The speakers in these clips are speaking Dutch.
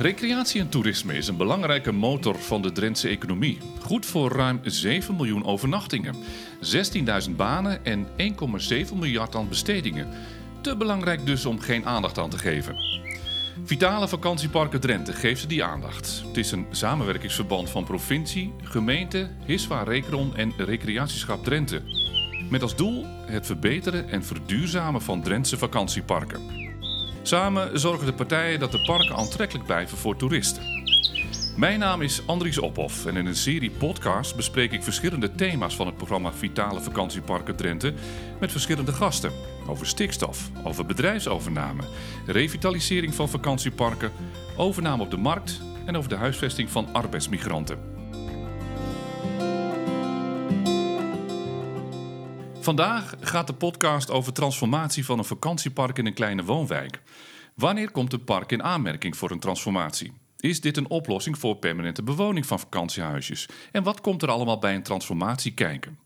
Recreatie en toerisme is een belangrijke motor van de Drentse economie. Goed voor ruim 7 miljoen overnachtingen, 16.000 banen en 1,7 miljard aan bestedingen. Te belangrijk dus om geen aandacht aan te geven. Vitale Vakantieparken Drenthe geeft die aandacht. Het is een samenwerkingsverband van provincie, gemeente, Hiswa Rekron en Recreatieschap Drenthe. Met als doel het verbeteren en verduurzamen van Drentse vakantieparken. Samen zorgen de partijen dat de parken aantrekkelijk blijven voor toeristen. Mijn naam is Andries Ophoff en in een serie podcasts bespreek ik verschillende thema's van het programma Vitale Vakantieparken Drenthe met verschillende gasten. Over stikstof, over bedrijfsovername, revitalisering van vakantieparken, overname op de markt en over de huisvesting van arbeidsmigranten. Vandaag gaat de podcast over transformatie van een vakantiepark in een kleine woonwijk. Wanneer komt een park in aanmerking voor een transformatie? Is dit een oplossing voor permanente bewoning van vakantiehuisjes? En wat komt er allemaal bij een transformatie kijken?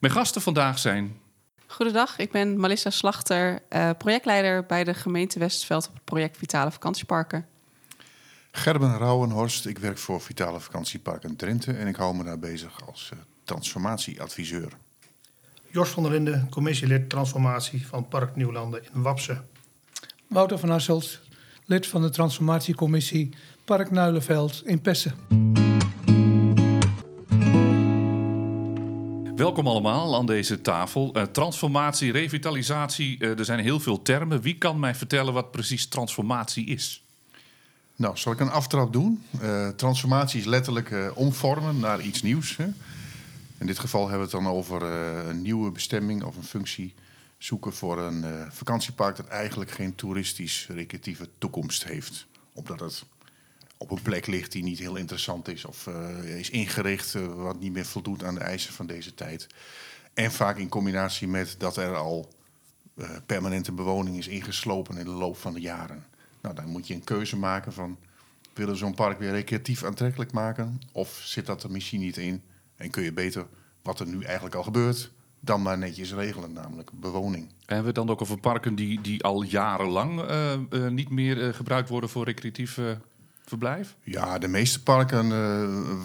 Mijn gasten vandaag zijn. Goedendag, ik ben Melissa Slachter, eh, projectleider bij de gemeente Westveld op het project Vitale Vakantieparken. Gerben Rauwenhorst, ik werk voor Vitale Vakantieparken Drenthe en ik hou me daar bezig als uh, transformatieadviseur. Jos van der Linden, commissielid transformatie van Park Nieuwlanden in Wapsen. Wouter van Hasselt, lid van de transformatiecommissie Park Nuilenveld in Pessen. Welkom allemaal aan deze tafel. Uh, transformatie, revitalisatie, uh, er zijn heel veel termen. Wie kan mij vertellen wat precies transformatie is? Nou, zal ik een aftrap doen? Uh, transformatie is letterlijk omvormen naar iets nieuws. Hè? In dit geval hebben we het dan over een nieuwe bestemming of een functie zoeken voor een uh, vakantiepark dat eigenlijk geen toeristisch recreatieve toekomst heeft. Omdat het op een plek ligt die niet heel interessant is of uh, is ingericht wat niet meer voldoet aan de eisen van deze tijd. En vaak in combinatie met dat er al permanente bewoning is ingeslopen in de loop van de jaren. Nou, dan moet je een keuze maken van willen we zo'n park weer recreatief aantrekkelijk maken of zit dat er misschien niet in en kun je beter wat er nu eigenlijk al gebeurt dan maar netjes regelen, namelijk bewoning. En hebben we dan ook over parken die, die al jarenlang uh, uh, niet meer uh, gebruikt worden voor recreatief verblijf? Ja, de meeste parken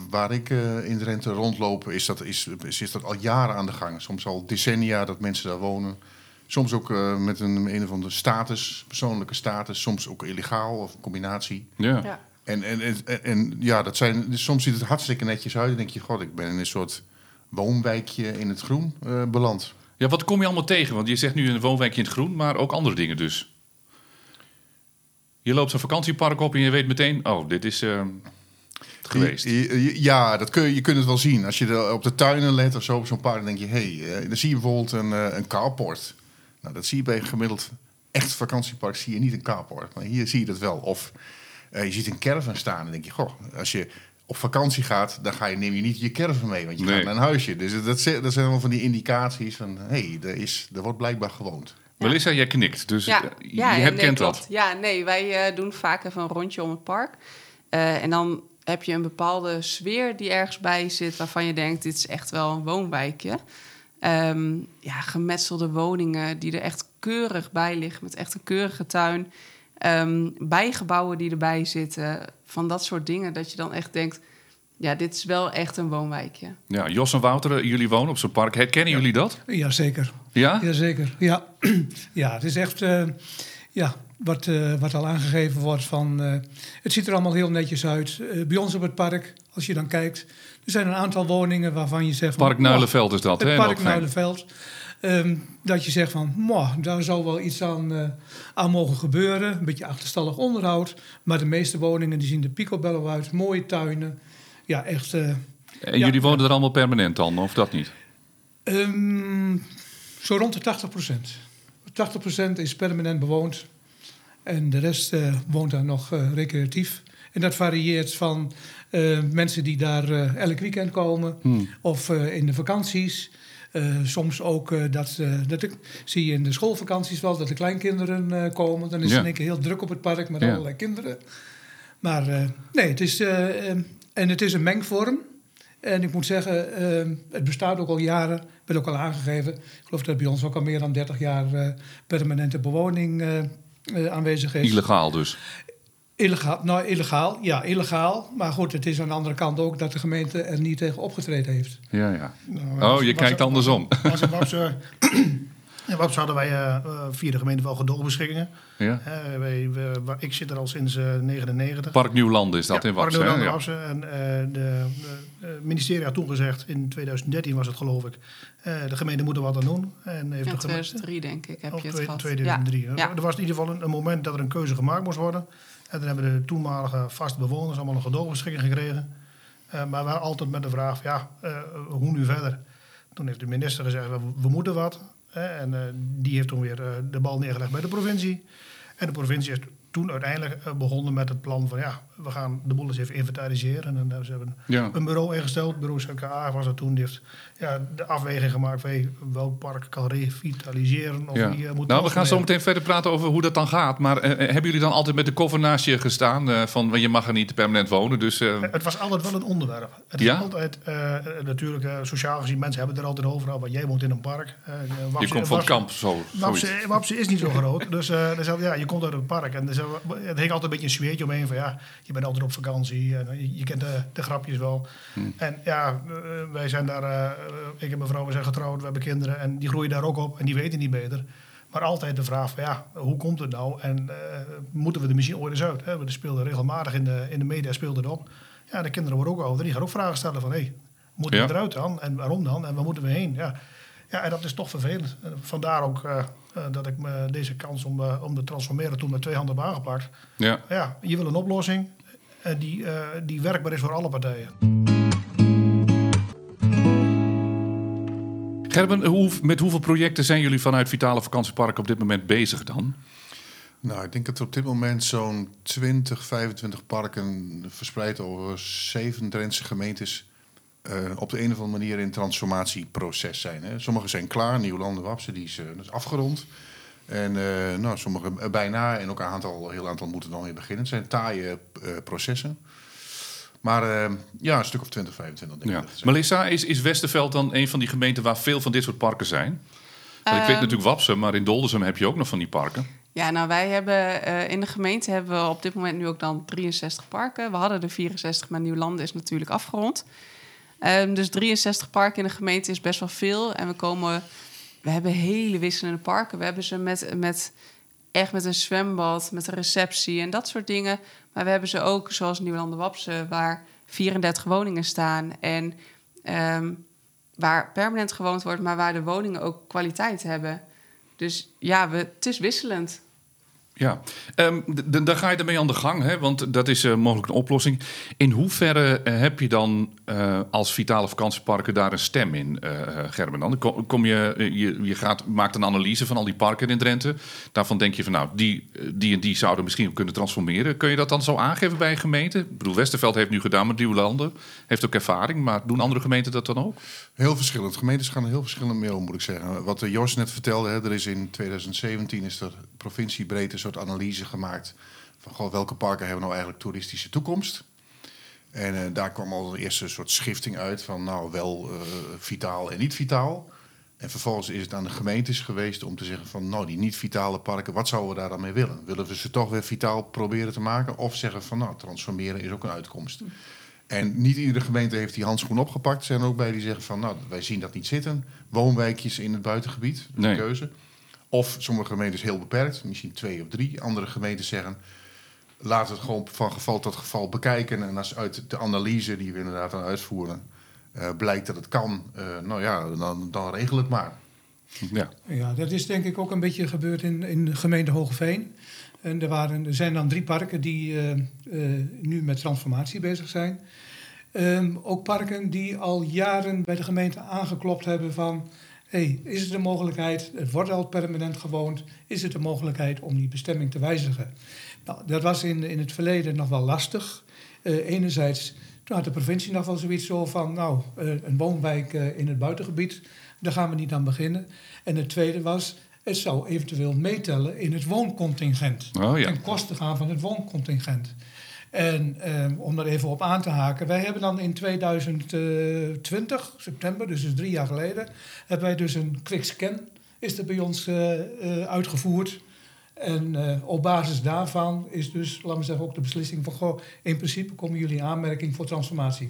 waar ik in Drenthe rondloop, is dat, is, is dat al jaren aan de gang. Soms al decennia dat mensen daar wonen. Soms ook met een, een of andere status, persoonlijke status, soms ook illegaal of een combinatie. Ja. ja. En, en, en, en, ja, dat zijn, soms ziet het hartstikke netjes uit. Dan denk je, god, ik ben in een soort woonwijkje in het groen uh, beland. Ja, wat kom je allemaal tegen? Want je zegt nu een woonwijkje in het groen, maar ook andere dingen dus. Je loopt zo'n vakantiepark op en je weet meteen, oh, dit is uh, geweest. Ja, dat kun je, je kunt het wel zien. Als je op de tuinen let of zo op zo'n park, dan denk je, hé, hey, dan zie je bijvoorbeeld een, een carport. Nou, dat zie je bij een gemiddeld echt vakantiepark, zie je niet een carport. Maar hier zie je dat wel. Of uh, je ziet een caravan staan en denk je, goh, als je op vakantie gaat, dan ga je, neem je niet je caravan mee, want je gaat naar een huisje. Dus dat, dat zijn wel van die indicaties van, hé, hey, er, is, er wordt blijkbaar gewoond. Ja. Melissa, jij knikt, dus ja. je herkent nee, dat. Ja, nee, wij uh, doen vaak even een rondje om het park. Uh, en dan heb je een bepaalde sfeer die ergens bij zit... waarvan je denkt, dit is echt wel een woonwijkje. Um, ja, gemetselde woningen die er echt keurig bij liggen... met echt een keurige tuin... Um, bijgebouwen die erbij zitten, van dat soort dingen, dat je dan echt denkt: ja, dit is wel echt een woonwijkje. Ja, Jos en Wouter, jullie wonen op zo'n park. Herkennen jullie dat? Jazeker. Ja? Jazeker, ja. ja, het is echt, uh, ja, wat, uh, wat al aangegeven wordt van... Uh, het ziet er allemaal heel netjes uit. bij ons op het park, als je dan kijkt... er zijn een aantal woningen waarvan je zegt... Park Nuilenveld is dat, hè? Park Nuilenveld. Um, dat je zegt van, daar zou wel iets aan, uh, aan mogen gebeuren. Een beetje achterstallig onderhoud. Maar de meeste woningen die zien de picobello uit. Mooie tuinen. Ja, echt... Uh, en ja, jullie wonen er allemaal permanent dan, of dat niet? Um, zo rond de 80 procent. 80 procent is permanent bewoond. En de rest uh, woont daar nog recreatief. En dat varieert van mensen die daar elk weekend komen. Hmm. Of in de vakanties. Uh, soms ook uh, dat, uh, dat ik, zie je in de schoolvakanties wel dat de kleinkinderen komen. Dan is ja. het in één keer heel druk op het park met ja. allerlei kinderen. Maar nee, het is, en het is een mengvorm. En ik moet zeggen, het bestaat ook al jaren, werd ook al aangegeven. Ik geloof dat bij ons ook al meer dan 30 jaar permanente bewoning aanwezig is. Illegaal dus? Illegaal, nou illegaal, ja, illegaal. Maar goed, het is aan de andere kant ook dat de gemeente er niet tegen opgetreden heeft. Ja, ja. Nou, Oh, je was- kijkt andersom. Was in hadden wij eh, eh, via de gemeente wel gedoogbeschikkingen. ja. Eh, wij, we- waar- ik zit er al sinds 1999. Park Nieuwland is dat in Wapsen. hè? Park Ja. Wapse. En eh, het ministerie had toen gezegd, in 2013 was het geloof ik, eh, de gemeente moet er wat aan doen. En heeft Ja, de gemeente, 2003 denk ik heb of je het twee- gehad. 2003. Ja. Er was in ieder geval een, een moment dat er een keuze gemaakt moest worden. En dan hebben de toenmalige vaste bewoners allemaal een gedoogbeschikking gekregen. Eh, maar we altijd met de vraag, ja, eh, hoe nu verder? Toen heeft de minister gezegd, we, moeten wat. En eh, die heeft toen weer de bal neergelegd bij de provincie. En de provincie is toen uiteindelijk eh, begonnen met het plan van... ja, we gaan de boel eens even inventariseren. En dan ze hebben Ja. een bureau ingesteld. Bureau CKA was dat toen. Die heeft ja, de afweging gemaakt van... hey, welk park kan revitaliseren of Ja. wie, eh, moet Nou, we gaan zo meteen verder praten over hoe dat dan gaat. Maar eh, eh, hebben jullie dan altijd met de koffer naast je gestaan? eh, van je mag er niet permanent wonen. Dus eh, Het was altijd wel een onderwerp. Het Ja? is altijd, eh, eh, natuurlijk, eh, sociaal gezien, mensen hebben er altijd over. Want jij woont in een park. Eh, je komt van het kamp. Zo. Wapse, Wapse is niet zo groot. Dus eh, dus, ja, je komt uit het park. En dus, eh, het heeft altijd een beetje een sfeertje omheen. Van, ja, je bent altijd op vakantie. En, eh, je, je kent de, de grapjes wel. Hmm. En ja, eh, wij zijn daar... eh, ik en mijn vrouw we zijn getrouwd. We hebben kinderen. En die groeien daar ook op. En die weten niet beter. Maar altijd de vraag van ja, hoe komt het nou? En eh, moeten we er misschien ooit eens uit? Hè? We speelden regelmatig in de, in de media speelden het op. Ja, de kinderen worden ook ouder. Die gaan ook vragen stellen van... hé, hey, moeten Ja. we eruit dan? En waarom dan? En waar moeten we heen? Ja, ja en dat is toch vervelend. En vandaar ook eh, eh, dat ik me deze kans om, eh, om te transformeren toen met twee handen heb aangepakt. Ja. Ja, je wil een oplossing eh, die, eh, die werkbaar is voor alle partijen. Gerben, hoe, met hoeveel projecten zijn jullie vanuit Vitale Vakantiepark op dit moment bezig dan? Nou, ik denk dat er op dit moment zo'n 20, 25 parken verspreid over zeven Drentse gemeentes eh, op de een of andere manier in transformatieproces zijn. Hè. Sommige zijn klaar, Nieuwlanden, Wapse, die is, eh, dat is afgerond. En eh, nou, sommige bijna en ook een aantal, een heel aantal moeten dan weer beginnen. Het zijn taaie eh, processen. Maar ja, een stuk of 20, 25 denk Ja. ik. Melissa, is, is Westerveld dan een van die gemeenten waar veel van dit soort parken zijn? Want ik weet Ehm, natuurlijk Wapsen, maar in Doldersum heb je ook nog van die parken. Ja, nou wij hebben eh, in de gemeente hebben we op dit moment nu ook dan 63 parken. We hadden er 64, maar Nieuwlanden is natuurlijk afgerond. Ehm, dus 63 parken in de gemeente is best wel veel. En we komen, we hebben hele wisselende parken. We hebben ze met, met echt met een zwembad, met een receptie en dat soort dingen. Maar we hebben ze ook, zoals Nieuwlanden Wapse, waar 34 woningen staan. En ehm, waar permanent gewoond wordt, maar waar de woningen ook kwaliteit hebben. Dus ja, we, het is wisselend. Ja, Ehm, d- d- daar ga je ermee aan de gang, hè? want dat is eh, mogelijk een oplossing. In hoeverre eh, heb je dan eh, als vitale vakantieparken daar een stem in, eh, Gerben? Dan kom, je, je, je gaat, maakt een analyse van al die parken in Drenthe. Daarvan denk je van, nou, die, die en die zouden misschien kunnen transformeren. Kun je dat dan zo aangeven bij een gemeente? Ik bedoel, Westerveld heeft nu gedaan met Nieuwlanden, heeft ook ervaring, maar doen andere gemeenten dat dan ook? Heel verschillend. Gemeentes gaan heel verschillend mee om, moet ik zeggen. Wat Jos net vertelde, hè, er is in 2017 is er provinciebreed een soort analyse gemaakt van goh, welke parken hebben nou eigenlijk toeristische toekomst. En eh, daar kwam al een eerste soort schifting uit van nou wel eh, vitaal en niet vitaal. En vervolgens is het aan de gemeentes geweest om te zeggen van nou die niet vitale parken, wat zouden we daar dan mee willen? Willen we ze toch weer vitaal proberen te maken of zeggen van nou transformeren is ook een uitkomst? En niet iedere gemeente heeft die handschoen opgepakt. Er zijn er ook bij die zeggen van, nou, wij zien dat niet zitten. Woonwijkjes in het buitengebied, Nee. een keuze. Of sommige gemeentes heel beperkt, misschien twee of drie. Andere gemeentes zeggen, laten we het gewoon van geval tot geval bekijken. En als uit de analyse die we inderdaad aan uitvoeren, eh, blijkt dat het kan, eh, nou ja, dan, dan regel het maar. Ja, Ja, dat is denk ik ook een beetje gebeurd in, in de gemeente Hogeveen. En er, waren, er zijn dan drie parken die eh, eh, nu met transformatie bezig zijn. Ehm, ook parken die al jaren bij de gemeente aangeklopt hebben van... Hey, is het een mogelijkheid, het wordt al permanent gewoond... is het een mogelijkheid om die bestemming te wijzigen? Nou, dat was in, in het verleden nog wel lastig. Eh, enerzijds, toen had de provincie nog wel zoiets zo van... nou, eh, een woonwijk eh, in het buitengebied, daar gaan we niet aan beginnen. En het tweede was, het zou eventueel meetellen in het wooncontingent. Oh ja. Ten koste gaan van het wooncontingent. En eh, om daar even op aan te haken, wij hebben dan in 2020, september, dus, dus drie jaar geleden, hebben wij dus een quick scan, is er bij ons eh, eh, uitgevoerd. En uh, op basis daarvan is dus, laten we zeggen, ook de beslissing van... Goh, in principe komen jullie in aanmerking voor transformatie.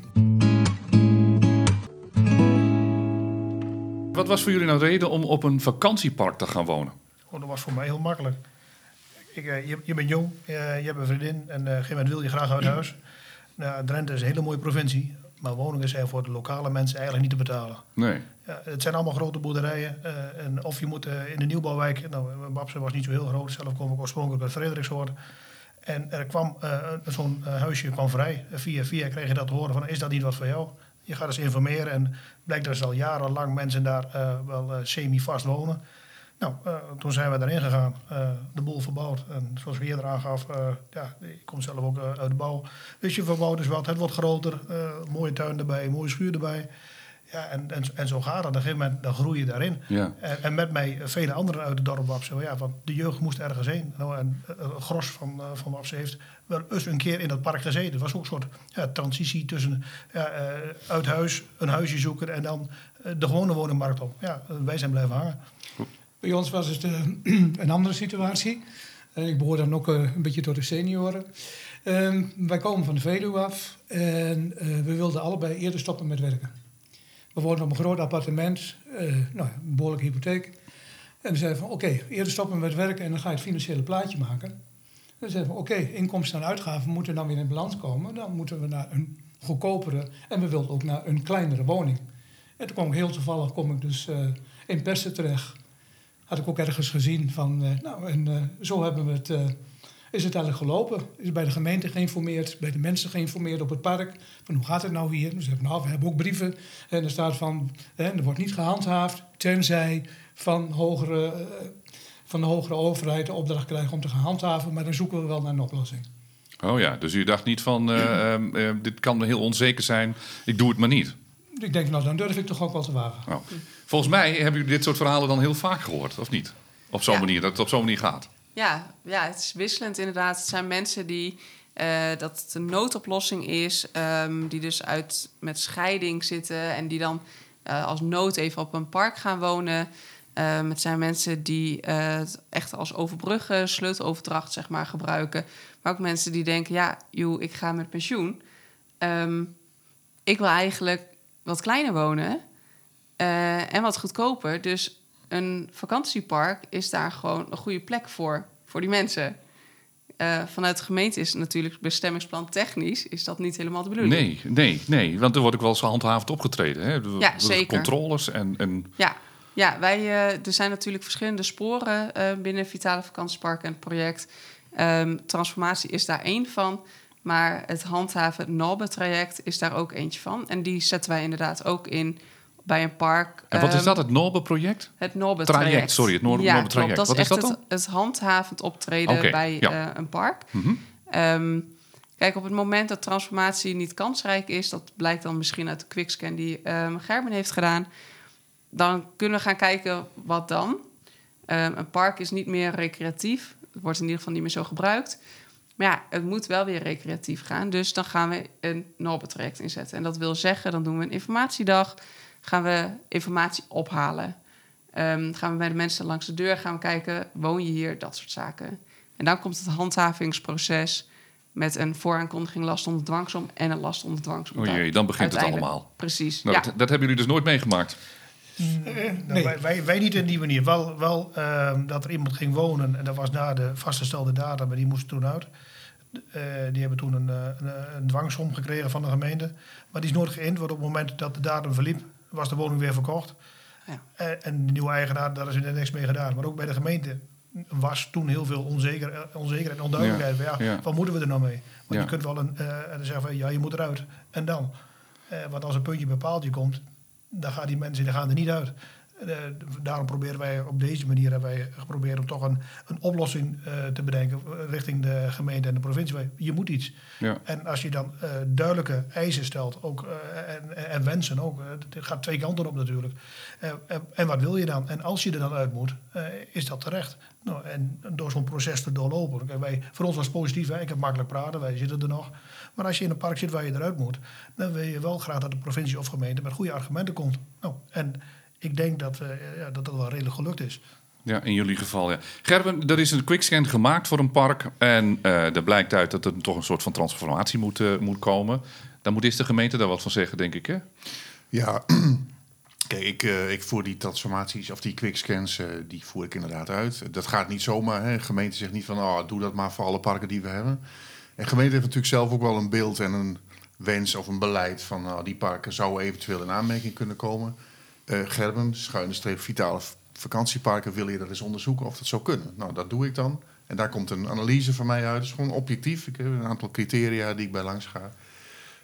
Wat was voor jullie nou de reden om op een vakantiepark te gaan wonen? Oh, dat was voor mij heel makkelijk. Ik, uh, je, je, bent jong, uh, je hebt een vriendin en op een gegeven moment wil je graag uit huis. Nou, Drenthe is een hele mooie provincie. Maar woningen zijn voor de lokale mensen eigenlijk niet te betalen. Nee. Ja, het zijn allemaal grote boerderijen. Uh, en of je moet uh, in de nieuwbouwwijk... Nou, Babsen was niet zo heel groot. Zelf kom ik oorspronkelijk uit Frederikshoort. En er kwam uh, zo'n huisje kwam vrij. Via via kreeg je dat te horen van... is dat niet wat voor jou? Je gaat eens informeren. En blijkt dat al jarenlang mensen daar wel semi-vast wonen. Nou, uh, toen zijn we daarin gegaan, uh, de boel verbouwd. En zoals we eerder aangaf, uh, ja, ik kom zelf ook uit de bouw. Dus je verbouwt dus wat, het wordt groter, mooie tuin erbij, mooie schuur erbij. Ja, en, en, en zo gaat het. Op een gegeven moment dan groei je daarin. Ja. En, en, met mij vele anderen uit het dorp Wapse. Ja, want de jeugd moest ergens heen. Nou, en het gros van, van Wapse heeft wel eens een keer in dat park gezeten. Het was ook een soort ja, transitie tussen ja, uit huis, een huisje zoeken en dan de gewone woningmarkt op. Ja, wij zijn blijven hangen. Bij ons was het uh, een andere situatie. Uh, ik behoor dan ook uh, een beetje tot de senioren. Ehm, wij komen van de Veluwe af en we wilden allebei eerder stoppen met werken. We woonden op een groot appartement, nou, een behoorlijke hypotheek. En we zeiden van oké, okay, eerder stoppen met werken en dan ga je het financiële plaatje maken. En we zeiden van oké, inkomsten en uitgaven moeten dan weer in balans komen. Dan moeten we naar een goedkopere en we wilden ook naar een kleinere woning. En toen kwam ik heel toevallig kom ik dus in Persen terecht had ik ook ergens gezien van, uh, nou, en uh, zo hebben we het, uh, is het eigenlijk gelopen. Is bij de gemeente geïnformeerd, bij de mensen geïnformeerd op het park. Van hoe gaat het nou hier? Dan zeggen nou, we hebben ook brieven. En er staat van, er wordt niet gehandhaafd, tenzij van, hogere, van de hogere overheid de opdracht krijgen om te gaan handhaven. Maar dan zoeken we wel naar een oplossing. Oh ja, dus u dacht niet van, dit kan heel onzeker zijn, ik doe het maar niet. Ik denk, nou, dan durf ik toch ook wel te wagen. Oh. Volgens mij hebben jullie dit soort verhalen dan heel vaak gehoord, of niet? Op zo'n Ja. manier, dat het op zo'n manier gaat. Ja, ja, het is wisselend inderdaad. Het zijn mensen die eh, dat het een noodoplossing is, ehm, die dus uit met scheiding zitten en die dan eh, als nood even op een park gaan wonen. Ehm, het zijn mensen die eh, het echt als overbruggen, sleuteloverdracht zeg maar gebruiken. Maar ook mensen die denken, ja, joh, ik ga met pensioen. Ehm, ik wil eigenlijk wat kleiner wonen eh, en wat goedkoper. Dus een vakantiepark is daar gewoon een goede plek voor, voor die mensen. Eh, vanuit de gemeente is natuurlijk bestemmingsplan technisch is dat niet helemaal de bedoeling. Nee, nee, nee. Want er wordt ook wel eens gehandhaafd opgetreden. Hè? Er- Ja, er- zeker. Controles en... en Ja, ja wij, eh, er zijn natuurlijk verschillende sporen eh, binnen Vitale Vakantiepark en het project. Ehm, transformatie is daar één van. Maar het handhaven, het NORBE-traject is daar ook eentje van. En die zetten wij inderdaad ook in bij een park. en wat is Ehm, dat, het Norbe-project? Het NORBE-traject. Traject, sorry, het Nor- ja, NORBE-traject. klopt. Dat Wat is is echt dat het, het handhavend optreden bij ja. eh, een park. Mhm. Ehm, kijk, op het moment dat transformatie niet kansrijk is... dat blijkt dan misschien uit de quickscan die ehm Gerben heeft gedaan... dan kunnen we gaan kijken wat dan. Een park is niet meer recreatief. Het wordt in ieder geval niet meer zo gebruikt. Maar ja, het moet wel weer recreatief gaan. Dus dan gaan we een NORBE-traject inzetten. En dat wil zeggen, dan doen we een informatiedag... gaan we informatie ophalen. Ehm, gaan we bij de mensen langs de deur gaan we kijken... woon je hier, dat soort zaken. En dan komt het handhavingsproces... met een vooraankondiging last onder dwangsom... en een last onder dwangsom. Oh jee, dan begint het allemaal. Precies, Nou, ja. dat, dat hebben jullie dus nooit meegemaakt. Nou, wij, wij, wij niet in die manier. Wel, wel ehm, dat er iemand ging wonen en dat was na de vastgestelde data, maar die moest toen uit. Eh, die hebben toen een, eh, een, een dwangsom gekregen van de gemeente. Maar die is nooit geïnd, want op het moment dat de datum verliep, was de woning weer verkocht. Ja. En, en de nieuwe eigenaar, daar is er niks mee gedaan. Maar ook bij de gemeente was toen heel veel onzeker, onzekerheid en onduidelijkheid. Van, Ja, ja. Wat moeten we er nou mee? Want Ja. je kunt wel een, eh, en dan zeggen van, ja, je moet eruit. En dan? Eh, want als een puntje bij paaltje komt, dan gaan die mensen die gaan er niet uit. Eh, daarom proberen wij op deze manier hebben wij geprobeerd om toch een, een oplossing eh, te bedenken richting de gemeente en de provincie. Je moet iets. Ja. En als je dan eh, duidelijke eisen stelt ook, en, en wensen ook, het gaat twee kanten op natuurlijk. En, wat wil je dan? En als je er dan uit moet, is dat terecht? Nou, en door zo'n proces te doorlopen. Kijk, wij, voor ons was het positief, hè? ik heb makkelijk praten, wij zitten er nog. Maar als je in een park zit waar je eruit moet, dan wil je wel graag dat de provincie of gemeente met goede argumenten komt. Nou, en ik denk dat, eh, ja, dat dat wel redelijk gelukt is. Ja, in jullie geval, ja. Gerben, er is een quickscan gemaakt voor een park. En uh, er blijkt uit dat er toch een soort van transformatie moet, uh, moet komen. Dan moet eerst de gemeente daar wat van zeggen, denk ik, hè? Ja, kijk, ik, uh, ik voer die transformaties of die quickscans, die voer ik inderdaad uit. Dat gaat niet zomaar. Hè. De gemeente zegt niet van, oh, doe dat maar voor alle parken die we hebben. En de gemeente heeft natuurlijk zelf ook wel een beeld en een wens of een beleid van, nou, die parken zouden eventueel in aanmerking kunnen komen. Gerben, schuine streep, vitale vakantieparken wil je dat eens onderzoeken of dat zou kunnen. Nou, dat doe ik dan. En daar komt een analyse van mij uit. Dat is gewoon objectief. Ik heb een aantal criteria die ik bij langs ga.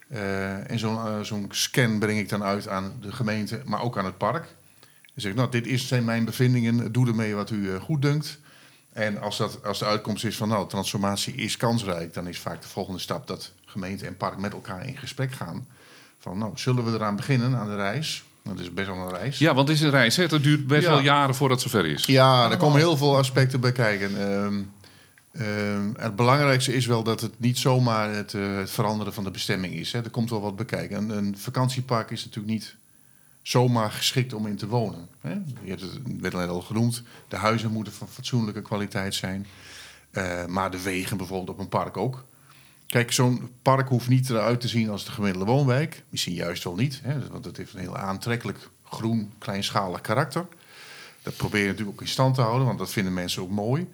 Uh, en zo'n uh, zo'n scan breng ik dan uit aan de gemeente, maar ook aan het park. Dan zeg ik, nou, dit zijn mijn bevindingen. Doe ermee wat u uh, goed dunkt. En als, dat, als de uitkomst is van, nou, transformatie is kansrijk... dan is vaak de volgende stap dat gemeente en park met elkaar in gesprek gaan. Van, nou, zullen we eraan beginnen, aan de reis? Dat is best wel een reis. Ja, want het is een reis. Hè? Het duurt best wel jaren voordat het zover is. Ja, er komen heel veel aspecten bij kijken. Um, um, het belangrijkste is wel dat het niet zomaar het, uh, het veranderen van de bestemming is. Hè. Er komt wel wat bekijken. Een, een vakantiepark is natuurlijk niet zomaar geschikt om in te wonen. Hè. Je hebt het werd net al genoemd. De huizen moeten van fatsoenlijke kwaliteit zijn. Uh, maar de wegen bijvoorbeeld op een park ook. Kijk, zo'n park hoeft niet eruit te zien als de gemiddelde woonwijk. Misschien juist wel niet, hè, want het heeft een heel aantrekkelijk groen, kleinschalig karakter. Dat probeer je natuurlijk ook in stand te houden, want dat vinden mensen ook mooi.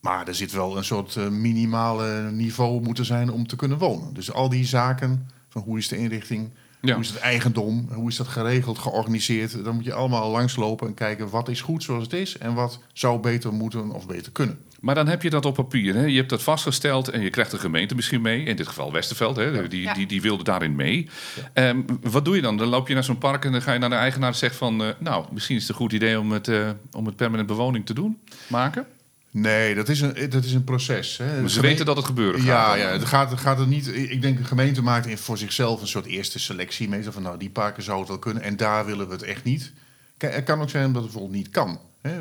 Maar er zit wel een soort uh, minimale niveau moeten zijn om te kunnen wonen. Dus al die zaken van hoe is de inrichting, ja. hoe is het eigendom, hoe is dat geregeld, georganiseerd. Dan moet je allemaal langslopen en kijken wat is goed zoals het is en wat zou beter moeten of beter kunnen. Maar dan heb je dat op papier. Hè? Je hebt dat vastgesteld en je krijgt de gemeente misschien mee. In dit geval Westerveld, hè? Ja. Die, die, die wilde daarin mee. Ja. Um, wat doe je dan? Dan loop je naar zo'n park en dan ga je naar de eigenaar en zegt van... Uh, nou, misschien is het een goed idee om het, uh, om het permanent bewoning te doen, maken? Nee, dat is een, dat is een proces. Hè. Maar ze weten dat het gebeuren gaat. Ja, ja het gaat, het gaat er niet. Ik denk, de gemeente maakt voor zichzelf een soort eerste selectie. Meestal van, nou, die parken zou het wel kunnen en daar willen we het echt niet. Het kan ook zijn dat het bijvoorbeeld niet kan. Hè.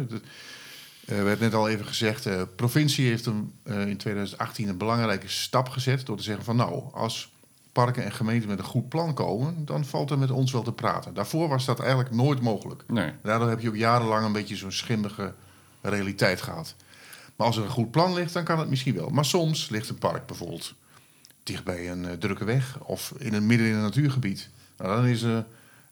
Uh, we hebben net al even gezegd, de uh, provincie heeft een, uh, in 2018 een belangrijke stap gezet door te zeggen van nou, als parken en gemeenten met een goed plan komen, dan valt er met ons wel te praten. Daarvoor was dat eigenlijk nooit mogelijk. Nee. Daardoor heb je ook jarenlang een beetje zo'n schimmige realiteit gehad. Maar als er een goed plan ligt, dan kan het misschien wel. Maar soms ligt een park bijvoorbeeld dicht bij een uh, drukke weg of in een midden in een natuurgebied. Nou, dan is er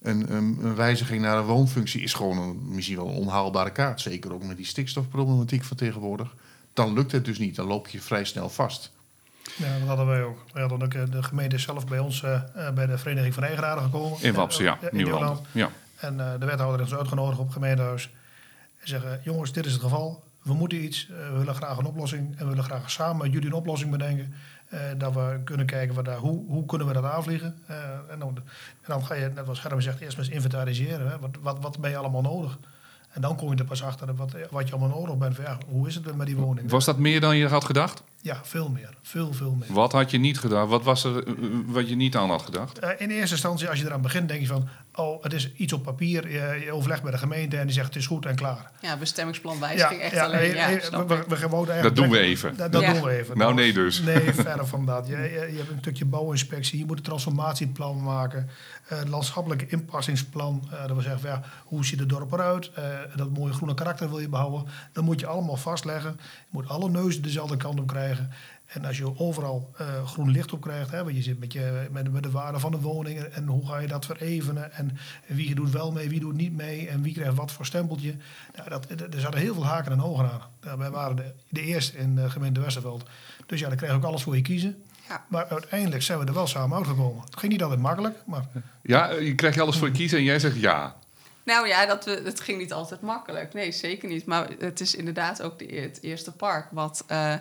een, een, een, wijziging naar een woonfunctie is gewoon een, misschien wel een onhaalbare kaart. Zeker ook met die stikstofproblematiek van tegenwoordig. Dan lukt het dus niet. Dan loop je vrij snel vast. Ja, dat hadden wij ook. We hadden ook de gemeente zelf bij ons uh, bij de Vereniging van Eigenaren gekomen. In Wapsen, ja. In Nieuwland. Ja. En uh, de wethouder heeft ons uitgenodigd op het gemeentehuis. En zeggen, jongens, dit is het geval. We moeten iets. Uh, we willen graag een oplossing. En we willen graag samen met jullie een oplossing bedenken. Uh, dat we kunnen kijken wat daar, hoe, hoe kunnen we dat aanvliegen. Uh, en, dan, en, dan, ga je, net als Gerben zegt, eerst maar eens inventariseren. Hè. Wat, wat, wat ben je allemaal nodig? En dan kom je er pas achter wat, wat je allemaal nodig bent. Van, ja, hoe is het met die woning? Was dat meer dan je had gedacht? Ja, veel meer. Veel, veel meer. Wat had je niet gedacht? Wat was er wat je niet aan had gedacht? Uh, in eerste instantie, als je eraan begint, denk je van... oh, het is iets op papier. Je, je overlegt bij de gemeente en die zegt het is goed en klaar. Ja, bestemmingsplanwijziging ja, echt ja, alleen. Ja, we, we, we gewoon dat doen we even. Dat, dat ja. doen we even. Nou, nee dus. Nee, verder van dat. Je, je, je, hebt een stukje bouwinspectie. Je moet een transformatieplan maken. Uh, het landschappelijke inpassingsplan. Uh, dat wil zeggen, ja, hoe ziet het dorp eruit? Uh, dat mooie groene karakter wil je behouden. Dat moet je allemaal vastleggen. Je moet alle neuzen dezelfde kant op krijgen. En als je overal groen licht op krijgt, hè, want je zit met, je, met, de waarde van de woning en, hoe ga je dat verevenen en wie doet wel mee, wie doet niet mee en wie krijgt wat voor stempeltje. Nou, dat, er zaten heel veel haken en ogen aan. Ja, wij waren de, de eerste in de gemeente Westerveld. Dus ja, dan krijg je ook alles voor je kiezen. Ja. Maar uiteindelijk zijn we er wel samen uitgekomen. Het ging niet altijd makkelijk, maar... Ja, je krijgt je alles voor je kiezen en jij zegt ja. Nou ja, dat, we, dat ging niet altijd makkelijk. Nee, zeker niet. Maar het is inderdaad ook de, het eerste park wat... Uh,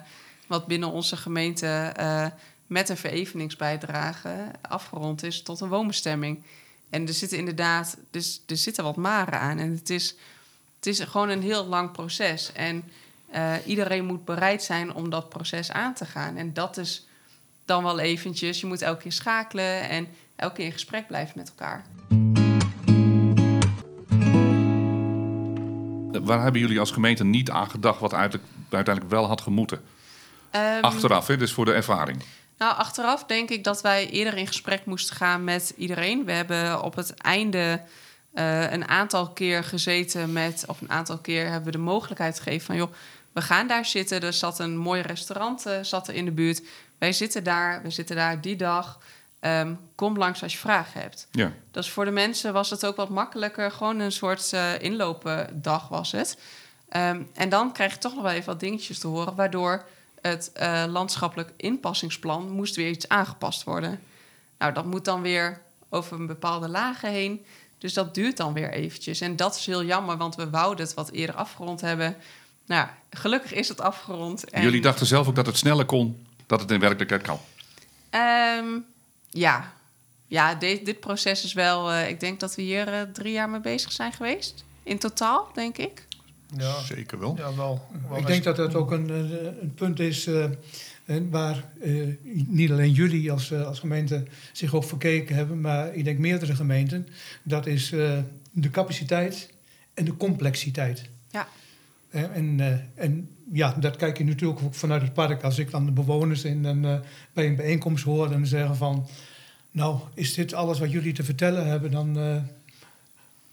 wat binnen onze gemeente uh, met een vereveningsbijdrage afgerond is tot een woonbestemming. En er zitten inderdaad, dus, er zitten wat maren aan. En het is, het is gewoon een heel lang proces. En uh, iedereen moet bereid zijn om dat proces aan te gaan. En dat is dan wel eventjes, je moet elke keer schakelen en elke keer in gesprek blijven met elkaar. Waar hebben jullie als gemeente niet aan gedacht wat uiteindelijk wel had gemoeten? Um, achteraf, hè? dus voor de ervaring. Nou, achteraf denk ik dat wij eerder in gesprek moesten gaan met iedereen. We hebben op het einde eh, een aantal keer gezeten met, of een aantal keer hebben we de mogelijkheid gegeven van, joh, we gaan daar zitten. Er zat een mooi restaurant uh, zat er in de buurt. Wij zitten daar, we zitten daar die dag. Um, kom langs als je vragen hebt. Ja. Dus voor de mensen was het ook wat makkelijker. Gewoon een soort uh, inlopendag was het. Um, en dan krijg je toch nog wel even wat dingetjes te horen... waardoor het uh, landschappelijk inpassingsplan moest weer iets aangepast worden. Nou, dat moet dan weer over een bepaalde lagen heen. Dus dat duurt dan weer eventjes. En dat is heel jammer, want we wouden het wat eerder afgerond hebben. Nou, gelukkig is het afgerond. En... Jullie dachten zelf ook dat het sneller kon, dat het in werkelijkheid kan? Um, ja, ja dit, dit proces is wel... Uh, ik denk dat we hier uh, drie jaar mee bezig zijn geweest. In totaal, denk ik. Ja, zeker wel. Ja, wel, wel ik denk dat dat ook een, een punt is uh, waar niet alleen jullie als, als gemeente zich op verkeken hebben, maar ik denk meerdere gemeenten. Dat is de capaciteit en de complexiteit. Ja. En, en ja, dat kijk je natuurlijk ook vanuit het park. Als ik dan de bewoners in een, bij een bijeenkomst hoor en zeggen van... nou, is dit alles wat jullie te vertellen hebben, dan, uh,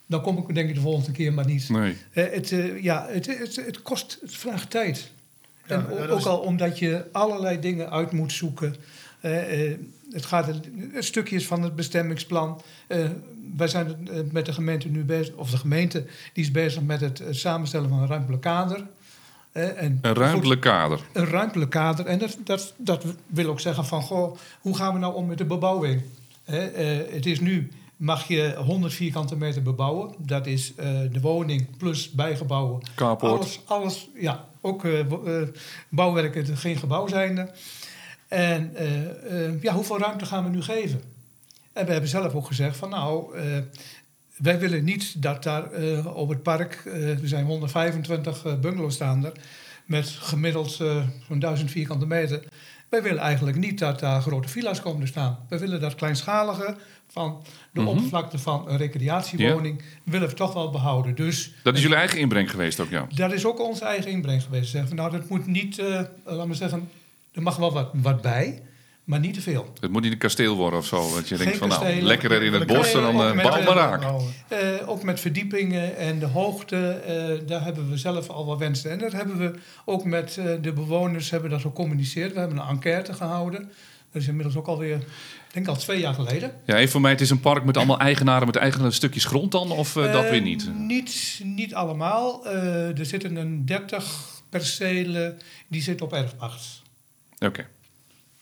dan kom ik denk ik de volgende keer maar niet. Nee. Uh, het, uh, ja, het, het, het, kost, het vraagt tijd. Ja, en ook is... al omdat je allerlei dingen uit moet zoeken. het gaat een, een stukjes van het bestemmingsplan. Wij zijn met de gemeente nu bezig, of de gemeente die is bezig met het samenstellen van een ruimtelijk kader. En een ruimtelijk kader. Een ruimtelijk kader. En dat, dat, dat wil ook zeggen van, goh, hoe gaan we nou om met de bebouwing? He, uh, het is nu, mag je 100 vierkante meter bebouwen. Dat is de woning plus bijgebouwen. Carport. Alles, alles ja, ook bouwwerken, geen gebouw zijnde. En ja, hoeveel ruimte gaan we nu geven? En we hebben zelf ook gezegd van, nou... Wij willen niet dat daar uh, op het park, uh, er zijn 125 uh, bungalows staan er, met gemiddeld zo'n 1000 vierkante meter. Wij willen eigenlijk niet dat daar grote villa's komen te staan. Wij willen dat kleinschalige van de mm -hmm. oppervlakte van een recreatiewoning, willen we toch wel behouden. Dus, dat is jullie eigen inbreng geweest ook, ja? Dat is ook onze eigen inbreng geweest. Zeggen, nou, dat moet niet, laten we zeggen, er mag wel wat, wat bij. Maar niet te veel. Het moet niet een kasteel worden of zo. Dat je Geen denkt van nou, lekkerder in het bos dan uh, bouw maar raak. Uh, ook met verdiepingen en de hoogte, uh, daar hebben we zelf al wat wensen. En dat hebben we ook met de bewoners hebben dat gecommuniceerd. We hebben een enquête gehouden. Dat is inmiddels ook alweer, ik denk al twee jaar geleden. Ja, even voor mij, het is een park met allemaal eigenaren met eigen stukjes grond dan? Of dat weer niet? Niet, niet allemaal. er zitten een 30 percelen, die zitten op erfpacht. Oké. Okay.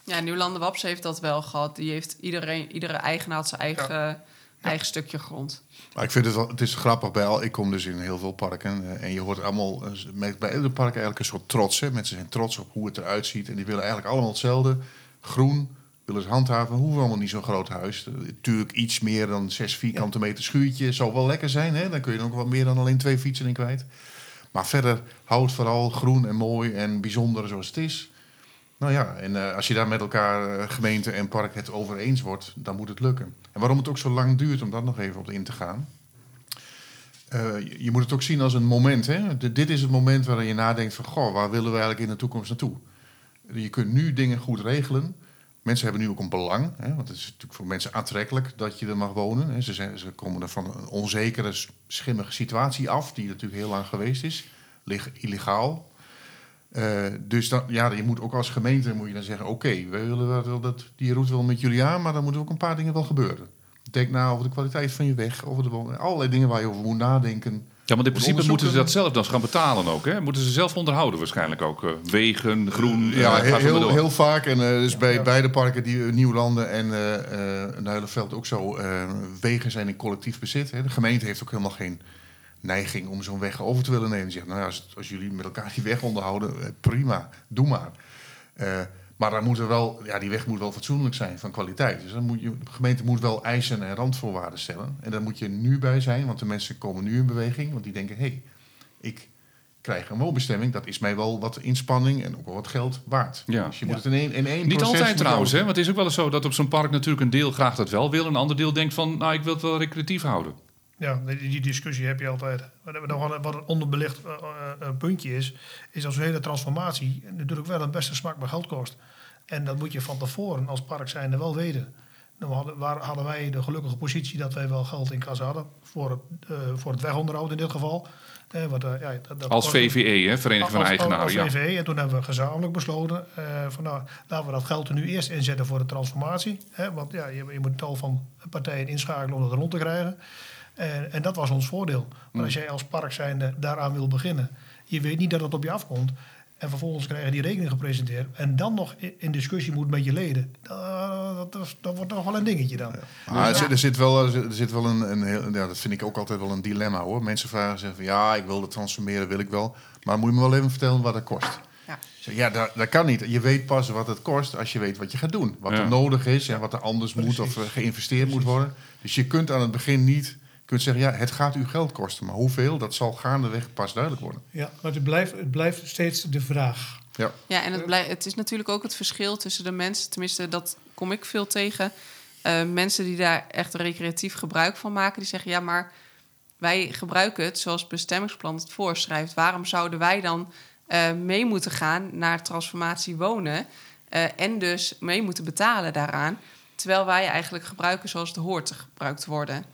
Ja, Nieuwlanden Waps heeft dat wel gehad. Die heeft iedereen, iedere eigenaar had zijn eigen, ja. eigen stukje grond. Maar ik vind het wel, het is grappig bij al. Ik kom dus in heel veel parken uh, en je hoort allemaal met, bij ieder park eigenlijk een soort trots. Hè. Mensen zijn trots op hoe het eruit ziet en die willen eigenlijk allemaal hetzelfde. Groen, willen ze handhaven. Hoeven allemaal niet zo'n groot huis. Natuurlijk iets meer dan zes vierkante meter schuurtje zou wel lekker zijn. Hè. Dan kun je nog wat meer dan alleen twee fietsen in kwijt. Maar verder houdt vooral groen en mooi en bijzonder zoals het is. Nou ja, en uh, als je daar met elkaar, uh, gemeente en park, het over eens wordt, dan moet het lukken. En waarom het ook zo lang duurt om daar nog even op in te gaan. Uh, je, moet het ook zien als een moment. Hè? Dit is het moment waarin je nadenkt van... Goh, waar willen we eigenlijk in de toekomst naartoe? Je kunt nu dingen goed regelen. Mensen hebben nu ook een belang. Hè? Want het is natuurlijk voor mensen aantrekkelijk dat je er mag wonen. Hè? Ze, zijn, ze komen er van een onzekere, schimmige situatie af... die natuurlijk heel lang geweest is. Lig, illegaal, uh, dus dan, ja, je moet ook als gemeente moet je dan zeggen: oké, okay, we willen dat, dat, die route wel met jullie aan, maar dan moeten ook een paar dingen wel gebeuren. Denk na over de kwaliteit van je weg, over de allerlei dingen waar je over moet nadenken. Ja, maar in principe moeten ze dat zelf dan gaan betalen ook. Hè? Moeten ze zelf onderhouden waarschijnlijk ook. Uh, wegen, groen. Uh, ja, heel, heel, heel, vaak. En uh, dus bij ja. beide parken, die Nieuwlanden en Nuilenveld ook zo. wegen zijn in collectief bezit. Hè. De gemeente heeft ook helemaal geen neiging om zo'n weg over te willen nemen. Zegt, nou ja, als, als, jullie met elkaar die weg onderhouden, prima, doe maar. Uh, maar dan moet er wel, ja, die weg moet wel fatsoenlijk zijn, van kwaliteit. Dus dan moet je, de gemeente moet wel eisen en randvoorwaarden stellen. En daar moet je nu bij zijn, want de mensen komen nu in beweging. Want die denken, hé, hey, ik krijg een woonbestemming. Dat is mij wel wat inspanning en ook wel wat geld waard. Ja. Dus je moet het in één, in één Niet altijd trouwens, hè? want het is ook wel eens zo dat op zo'n park natuurlijk een deel graag dat wel wil. En een ander deel denkt van, nou, ik wil het wel recreatief houden. Ja, die, discussie heb je altijd. Wat een onderbelicht uh, uh, puntje is, is als een hele transformatie natuurlijk wel een beste smaak bij geld kost. En dat moet je van tevoren als park zijnde wel weten. Dan hadden, waar, hadden wij de gelukkige positie dat wij wel geld in kas hadden. Voor het, eh, voor het wegonderhoud in dit geval. Eh, want, eh, ja, dat, dat Als VVE, hè, Vereniging van als- als- Eigenaren. als Ja. VVE. En toen hebben we gezamenlijk besloten eh, van nou, laten we dat geld er nu eerst inzetten voor de transformatie. Hè, want ja, je, je moet tal van partijen inschakelen om dat rond te krijgen. En, en dat was ons voordeel. Maar als jij als park zijnde daaraan wil beginnen, je weet niet dat het op je afkomt. En vervolgens krijg je die rekening gepresenteerd. En dan nog in, discussie moet met je leden. Dat, dat, dat, dat wordt nog wel een dingetje dan. Er, zit, er zit wel, er zit wel een, een heel, ja, dat vind ik ook altijd wel een dilemma hoor. Mensen vragen zeggen van ja, ik wil het transformeren, wil ik wel. Maar moet je me wel even vertellen wat het kost? Ja. Ja, dat, dat kan niet. Je weet pas wat het kost als je weet wat je gaat doen. Wat Ja. er nodig is en wat er anders moet of eh, geïnvesteerd moet worden. Dus je kunt aan het begin niet kunt zeggen, ja, het gaat u geld kosten. Maar hoeveel, dat zal gaandeweg pas duidelijk worden. Ja, maar het blijft, het blijft steeds de vraag. Ja. Ja, en het, blij- het is natuurlijk ook het verschil tussen de mensen, tenminste, dat kom ik veel tegen. eh, mensen die daar echt recreatief gebruik van maken, die zeggen: ja, maar wij gebruiken het zoals het bestemmingsplan het voorschrijft. Waarom zouden wij dan eh, mee moeten gaan naar transformatie wonen eh, en dus mee moeten betalen daaraan, terwijl wij eigenlijk gebruiken zoals het hoort te gebruikt worden?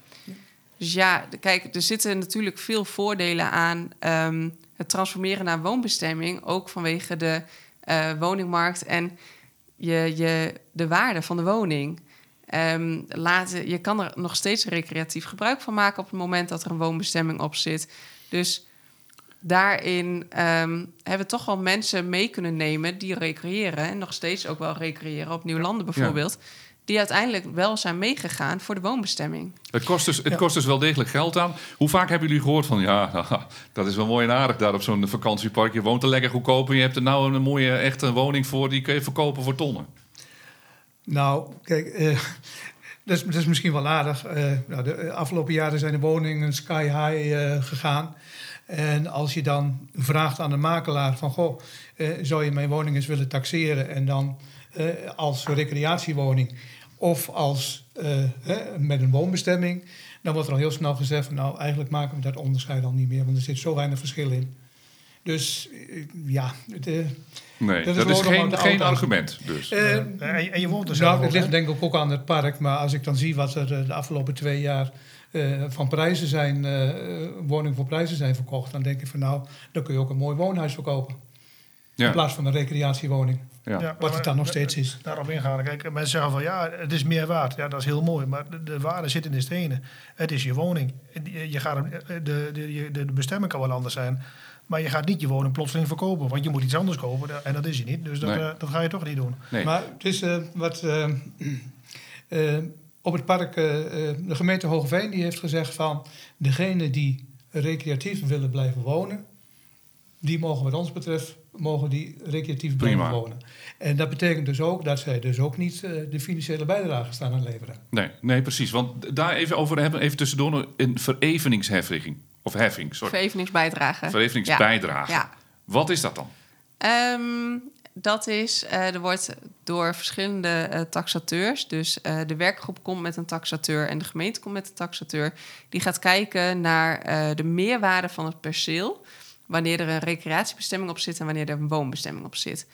Dus ja, kijk, er zitten natuurlijk veel voordelen aan ehm, het transformeren naar woonbestemming. Ook vanwege de eh, woningmarkt en je, je, de waarde van de woning. Ehm, laten, je kan er nog steeds recreatief gebruik van maken op het moment dat er een woonbestemming op zit. Dus daarin ehm, hebben we toch wel mensen mee kunnen nemen die recreëren. En nog steeds ook wel recreëren op Nieuwlanden bijvoorbeeld. Die uiteindelijk wel zijn meegegaan voor de woonbestemming. Het, kost dus, het kost dus wel degelijk geld aan. Hoe vaak hebben jullie gehoord van... ja, dat is wel mooi en aardig daar op zo'n vakantiepark. Je woont er lekker goedkoop en je hebt er nou een mooie echte woning voor... die kun je verkopen voor tonnen. Nou, kijk, eh, dat, is, dat is misschien wel aardig. Eh, nou, de afgelopen jaren zijn de woningen sky high eh, gegaan. En als je dan vraagt aan de makelaar van... goh, eh, zou je mijn woning eens willen taxeren... en dan eh, als recreatiewoning of als, eh, hè, met een woonbestemming... dan wordt er al heel snel gezegd van... nou, eigenlijk maken we dat onderscheid al niet meer... want er zit zo weinig verschil in. Dus eh, ja, eh, Nee, Dat dat is is, gewoon geen, de geen argument dus. eh, En, en je woont er zelf nou, het ligt denk ik ook aan het park. Maar als ik dan zie wat er eh, de afgelopen twee jaar eh, van prijzen zijn, eh, woningen voor prijzen zijn verkocht, dan denk ik van nou, dan kun je ook een mooi woonhuis verkopen. In plaats van een recreatiewoning. ja. Ja, Wat het dan nog steeds is. Daarop ingaan. Kijk, mensen zeggen van ja, het is meer waard. Ja, dat is heel mooi. Maar de, de waarde zit in de stenen. Het is je woning. Je gaat, hem- de, de, je- de, de bestemming kan wel anders zijn. Maar je gaat niet je woning plotseling verkopen. Want je moet iets anders kopen. En dat is je niet. Dus dat, Nee. eh, dat ga je toch niet doen. Nee. Maar het is eh, wat eh, eh, op het park, de gemeente Hogeveen, die heeft gezegd van degene die recreatief willen blijven wonen, die mogen wat ons betreft, mogen die recreatief blijven wonen. En dat betekent dus ook dat zij dus ook niet eh, de financiële bijdrage staan aan leveren. Nee, nee, precies. Want daar even over hebben, even tussendoor nog een vereveningsheffing. Of heffing, sorry. Vereveningsbijdrage. Vereveningsbijdrage. Ja. Wat is dat dan? Ehm, dat is, eh, er wordt door verschillende eh, taxateurs, dus eh, de werkgroep komt met een taxateur en de gemeente komt met een taxateur, die gaat kijken naar eh, de meerwaarde van het perceel, wanneer er een recreatiebestemming op zit en wanneer er een woonbestemming op zit.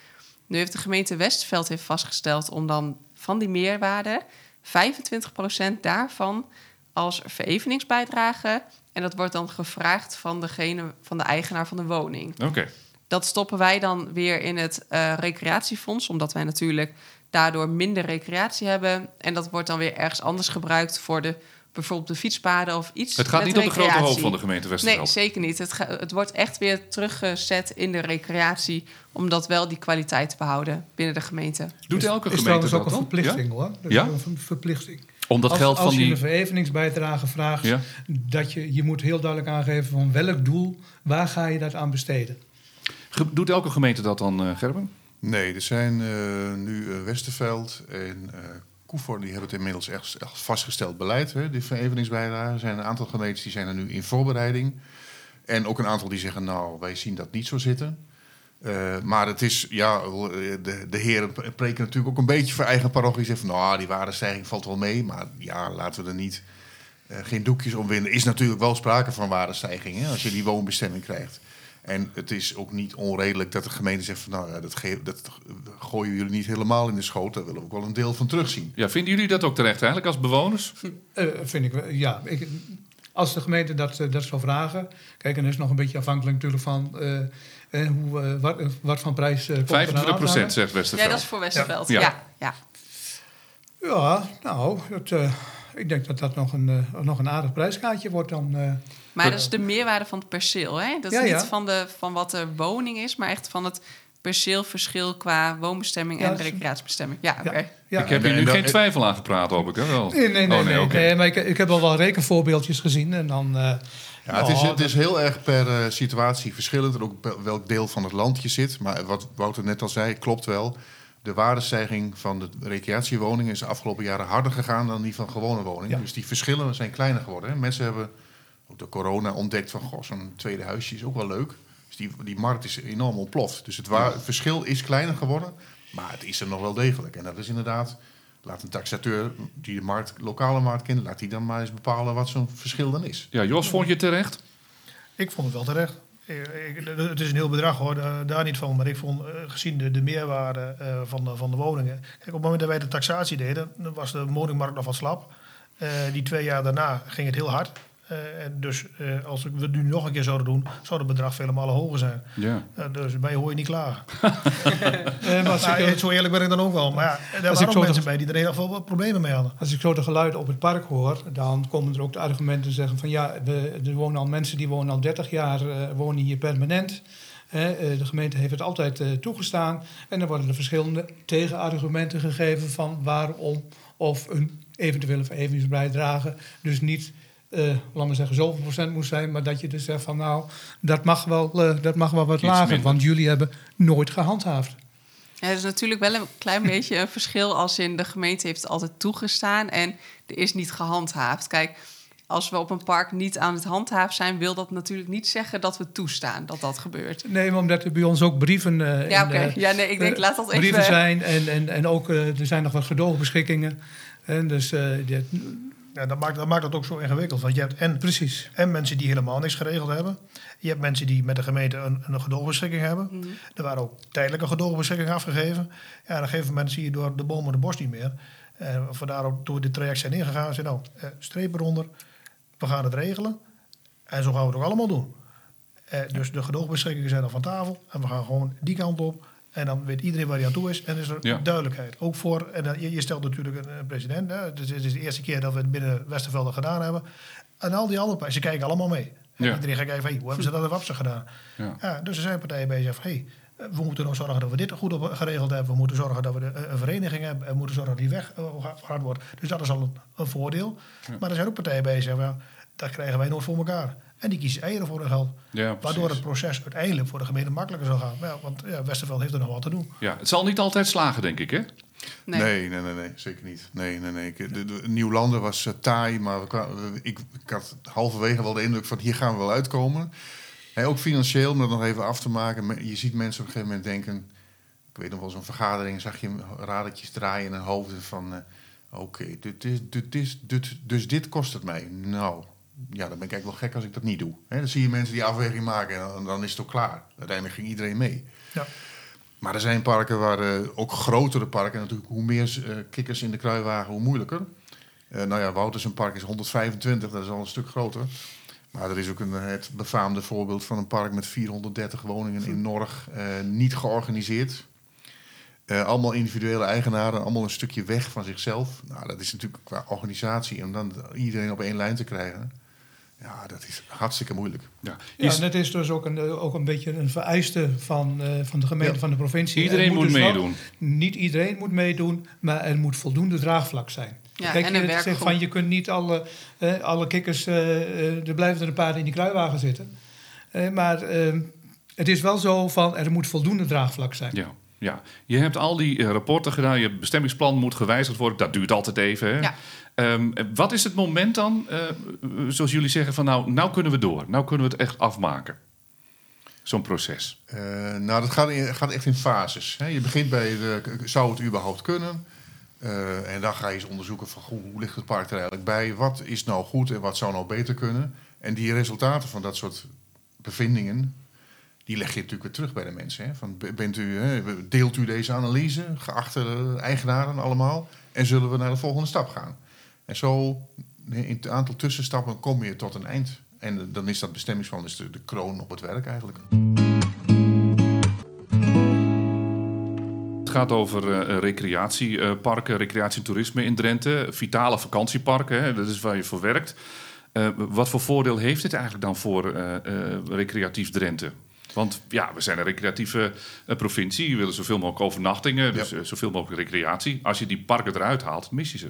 Nu heeft de gemeente Westveld heeft vastgesteld om dan van die meerwaarde 25% daarvan als vereveningsbijdrage en dat wordt dan gevraagd van degene van de eigenaar van de woning. Oké. Dat stoppen wij dan weer in het eh, recreatiefonds, omdat wij natuurlijk daardoor minder recreatie hebben. En dat wordt dan weer ergens anders gebruikt voor de, bijvoorbeeld de fietspaden of iets. Het gaat met niet op de grote hoofd van de gemeente Nee, Westerveld. zeker niet. Het, ga- het wordt echt weer teruggezet in de recreatie, om dat wel die kwaliteit te behouden binnen de gemeente. Doet elke is gemeente trouwens dat ook een dan? verplichting hoor. Dat Ja? is een verplichting. Om dat als, geld als van je die... een vereveningsbijdrage vraagt, Ja? dat je, je moet heel duidelijk aangeven van welk doel, waar ga je dat aan besteden. Ge- Doet elke gemeente dat dan, eh, Gerben? Nee, er zijn eh, nu eh, Westerveld en die hebben het inmiddels echt, echt vastgesteld beleid. Hè, die. Er zijn een aantal gemeentes die zijn er nu in voorbereiding. En ook een aantal die zeggen, nou, wij zien dat niet zo zitten. Eh, maar het is, ja, de, de heren preken natuurlijk ook een beetje voor eigen parochie. Zeggen van, nou, die waardestijging valt wel mee. Maar ja, laten we er niet, eh, geen doekjes om winnen. Is natuurlijk wel sprake van waardestijging, als je die woonbestemming krijgt. En het is ook niet onredelijk dat de gemeente zegt van nou, ja, dat, ge- dat gooien jullie niet helemaal in de schoot. Daar willen we ook wel een deel van terugzien. Ja, vinden jullie dat ook terecht eigenlijk als bewoners? Eh, vind ik wel, ja. Ik, als de gemeente dat, eh, dat zou vragen. Kijk, en dat is nog een beetje afhankelijk natuurlijk van eh, hoe, wat, wat van prijs. komt er aan 25 te hangen. procent, zegt Ja, Westerveld. dat is voor Westerveld. Ja. Ja. Ja. Ja, nou, dat, ik denk dat dat nog een, nog een aardig prijskaartje wordt dan. Maar dat is de meerwaarde van het perceel. Hè? Dat is Ja, niet ja. van, de, van wat de woning is, maar echt van het perceelverschil qua woonbestemming Ja, en recreatiebestemming. Ja, oké. ja, ik heb hier nu geen twijfel aan gepraat, hoop ik. Hè? Wel. Nee, nee, nee. Oh, nee, oké. nee, maar ik, ik heb al wel rekenvoorbeeldjes gezien. En dan, eh, Ja, het, is, oh, het is heel erg per eh, situatie verschillend en ook welk deel van het land je zit. Maar wat Wouter net al zei, klopt wel. De waardestijging van de recreatiewoningen is de afgelopen jaren harder gegaan dan die van gewone woningen. Ja. Dus die verschillen zijn kleiner geworden. Hè. Mensen hebben ook door corona ontdekt van, goh, zo'n tweede huisje is ook wel leuk. Dus die, die markt is enorm ontploft. Dus het wa- verschil is kleiner geworden, maar het is er nog wel degelijk. En dat is inderdaad, laat een taxateur die de markt, lokale markt kent, laat die dan maar eens bepalen wat zo'n verschil dan is. Ja, Jos, vond je het terecht? Ik vond het wel terecht. Ik- ik- het is een heel bedrag hoor, daar, daar niet van. Maar ik vond, eh, gezien de, de meerwaarde eh, van, de, van de woningen. Kijk, op het moment dat wij de taxatie deden, dan was de woningmarkt nog wat slap. Eh, die twee jaar daarna ging het heel hard. Eh, en dus eh, als we het nu nog een keer zouden doen, zou het bedrag vele malen hoger zijn. Ja. Eh, dus bij hoor je niet klaar. eh, Nou, ik, zo eerlijk ben ik dan ook wel. Maar ja, er ik waren ook mensen bij die er heel veel problemen mee hadden. als ik zo de geluiden op het park hoor, dan komen er ook de argumenten zeggen van ja, we, er wonen al mensen die wonen al 30 jaar, eh, wonen hier permanent. Hè, eh, de gemeente heeft het altijd eh, toegestaan. En dan worden er verschillende tegenargumenten gegeven van waarom of een eventuele verhevingsbijdrage dus niet, eh laat maar zeggen, zoveel procent moest zijn. Maar dat je dus zegt van nou, dat mag wel, eh, dat mag wel wat Iets lager. minder. Want jullie hebben nooit gehandhaafd. Ja, er is natuurlijk wel een klein beetje een verschil als in de gemeente heeft het altijd toegestaan en er is niet gehandhaafd. Kijk, als we op een park niet aan het handhaven zijn, wil dat natuurlijk niet zeggen dat we toestaan dat dat gebeurt. Nee, maar omdat er bij ons ook brieven. eh, Ja, oké. Ja, nee, ik denk, laat dat even... brieven zijn en, en, en ook er zijn nog wat gedoogbeschikkingen. En dus eh, dit- Ja, dat, maakt, dat maakt het ook zo ingewikkeld. Want je hebt en, precies. en mensen die helemaal niks geregeld hebben. Je hebt mensen die met de gemeente een, een gedoogbeschikking hebben. Mhm. Er waren ook tijdelijke gedoogbeschikking afgegeven. Ja, op een gegeven moment zie je door de bomen de bos niet meer. En vandaar ook toen we dit traject zijn ingegaan, zei nou, eh, streep eronder. We gaan het regelen. En zo gaan we het ook allemaal doen. Eh, dus de gedoogbeschikkingen zijn al van tafel. En we gaan gewoon die kant op. En dan weet iedereen waar hij aan toe is. En is er Ja. duidelijkheid. Ook voor, en dan- je, je stelt natuurlijk een, eh, president. Hè? Dus het is de eerste keer dat we het binnen Westervelde gedaan hebben. En al die andere partijen, ze kijken allemaal mee. En Ja. iedereen gaat kijken van, hey, hoe hebben ze dat in Wapsen gedaan? Ja. Ja, dus er zijn partijen bezig van, hey, eh, we moeten nog zorgen dat we dit goed op, geregeld hebben. We moeten zorgen dat we de, eh, een vereniging hebben. En we moeten zorgen dat die weg eh, hard wordt. Dus dat is al een, een voordeel. Maar er zijn ook partijen bezig van, dat krijgen wij nooit voor elkaar. En die kiezen eieren voor hun geld. Ja, Waardoor het proces uiteindelijk voor de gemeente makkelijker zal gaan. Ja, want ja, Westerveld heeft er nog wat te doen. Ja, het zal niet altijd slagen, denk ik, hè? Nee. Nee, nee, nee, nee, zeker niet. Nee, nee, nee. De, de, Nieuwlanden was eh, taai, maar kwamen, ik, ik had halverwege wel de indruk van hier gaan we wel uitkomen. En ook financieel, om dat nog even af te maken. Je ziet mensen op een gegeven moment denken... Ik weet nog wel zo'n vergadering, zag je radertjes draaien in hun hoofden van... eh, Oké, dit is, dit is, dit, dus dit kost het mij. Nou, ja, dan ben ik eigenlijk wel gek als ik dat niet doe. Dan zie je mensen die afweging maken en dan, dan is het ook klaar. Uiteindelijk ging iedereen mee. Ja. Maar er zijn parken waar eh, ook grotere parken, natuurlijk hoe meer eh, kikkers in de kruiwagen, hoe moeilijker. Eh, nou ja, Wouters een park is 125, dat is al een stuk groter. Maar er is ook een, het befaamde voorbeeld van een park met 430 woningen in Norg, niet georganiseerd. Allemaal individuele eigenaren, allemaal een stukje weg van zichzelf. Nou, dat is natuurlijk qua organisatie en dan iedereen op één lijn te krijgen. Ja, dat is hartstikke moeilijk. Ja. Ja, en het is dus ook een, eh, ook een beetje een vereiste van, eh, van de gemeente, Ja. van de provincie. Iedereen Er moet dus wel- meedoen. niet iedereen moet meedoen, maar er moet voldoende draagvlak zijn. Ja, Kijk, en je een zegt werkgroep. van je kunt niet alle, eh, alle kikkers, er blijven er een paar in die kruiwagen zitten. Eh, maar eh, het is wel zo van er moet voldoende draagvlak zijn. Ja, ja. Je hebt al die rapporten gedaan. Je bestemmingsplan moet gewijzigd worden. Dat duurt altijd even. Hè? Ja. Ehm, wat is het moment dan, eh, zoals jullie zeggen, van nou, nou kunnen we door. Nou kunnen we het echt afmaken. Zo'n proces. Eh, nou, dat gaat, gaat echt in fases. Hè. Je begint bij, de, zou het überhaupt kunnen? Eh, en dan ga je eens onderzoeken van, goh, hoe ligt het park er eigenlijk bij? Wat is nou goed en wat zou nou beter kunnen? En die resultaten van dat soort bevindingen, die leg je natuurlijk weer terug bij de mensen. Hè? Van, bent u, hè, deelt u deze analyse, geachte eigenaren allemaal, en zullen we naar de volgende stap gaan? En zo, in het aantal tussenstappen, kom je tot een eind. En eh, dan is dat bestemmingsplan dus de, de kroon op het werk eigenlijk. Het gaat over eh, recreatieparken, recreatie en toerisme in Drenthe. Vitale vakantieparken, hè, dat is waar je voor werkt. Eh, wat voor voordeel heeft dit eigenlijk dan voor eh, eh, recreatief Drenthe? Want ja, we zijn een recreatieve eh, provincie. We willen zoveel mogelijk overnachtingen, dus Ja. eh, zoveel mogelijk recreatie. Als je die parken eruit haalt, mis je ze.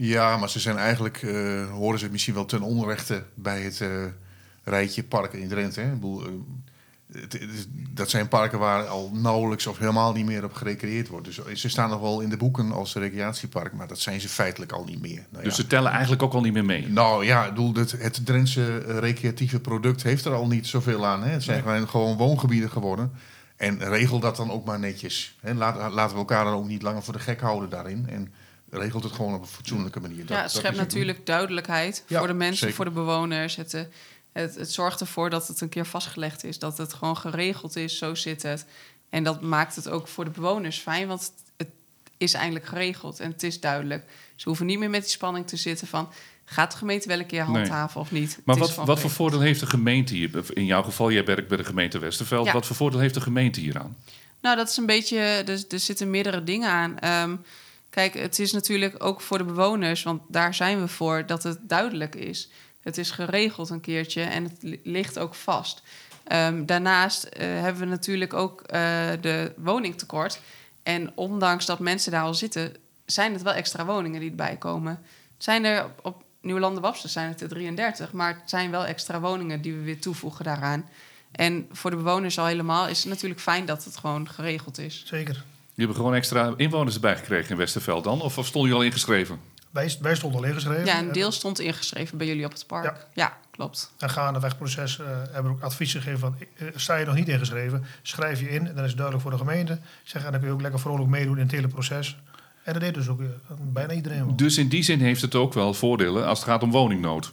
Ja, maar ze zijn eigenlijk, eh, horen ze misschien wel ten onrechte bij het eh, rijtje parken in Drenthe. Hè? Ik bedoel, eh, het- het is- dat zijn parken waar al nauwelijks of helemaal niet meer op gerecreëerd wordt. Dus ze staan nog wel in de boeken als recreatiepark, maar dat zijn ze feitelijk al niet meer. Nou, Dus ja. ze tellen eigenlijk ook al niet meer mee. Nou ja, bedoel, het, het Drentse recreatieve product heeft er al niet zoveel aan. Hè? Het zijn gewoon- gewoon woongebieden geworden. En regel dat dan ook maar netjes. Hè? Laat, laten we elkaar dan ook niet langer voor de gek houden daarin. En regelt het gewoon op een fatsoenlijke manier. Dat- ja, het schept natuurlijk duidelijkheid Ja, voor de mensen, zeker. voor de bewoners. Het, eh, het, het zorgt ervoor dat het een keer vastgelegd is, dat het gewoon geregeld is, zo zit het. En dat maakt het ook voor de bewoners fijn, want het, is eindelijk geregeld en het is duidelijk. Ze hoeven niet meer met die spanning te zitten van... gaat de gemeente wel een keer Nee. handhaven of niet? Maar wat, wat voor voordeel heeft de gemeente hier? In jouw geval, jij werkt bij de gemeente Westerveld. Ja. Wat voor voordeel heeft de gemeente hieraan? Nou, dat is een beetje. Er, er zitten meerdere dingen aan. Ehm, kijk, het is natuurlijk ook voor de bewoners, want daar zijn we voor, dat het duidelijk is. Het is geregeld een keertje en het li- ligt ook vast. Ehm, daarnaast eh, hebben we natuurlijk ook eh, de woningtekort. En ondanks dat mensen daar al zitten, zijn het wel extra woningen die erbij komen. Zijn er op, op Nieuwlanden Wapsen zijn het er 33, maar het zijn wel extra woningen die we weer toevoegen daaraan. En voor de bewoners al helemaal is het natuurlijk fijn dat het gewoon geregeld is. Zeker. Je hebt gewoon extra inwoners erbij gekregen in Westerveld dan? Of, of stonden jullie al ingeschreven? Wij, wij stonden al ingeschreven. Ja, een En- deel stond ingeschreven bij jullie op het park. Ja. Ja, klopt. En gaandeweg het proces eh, hebben we ook advies gegeven van... eh, sta je nog niet ingeschreven, schrijf je in. En dan is het duidelijk voor de gemeente. Zeg, en dan kun je ook lekker vrolijk meedoen in het hele proces. En dat deed dus ook eh, bijna iedereen wel. Dus in die zin heeft het ook wel voordelen als het gaat om woningnood.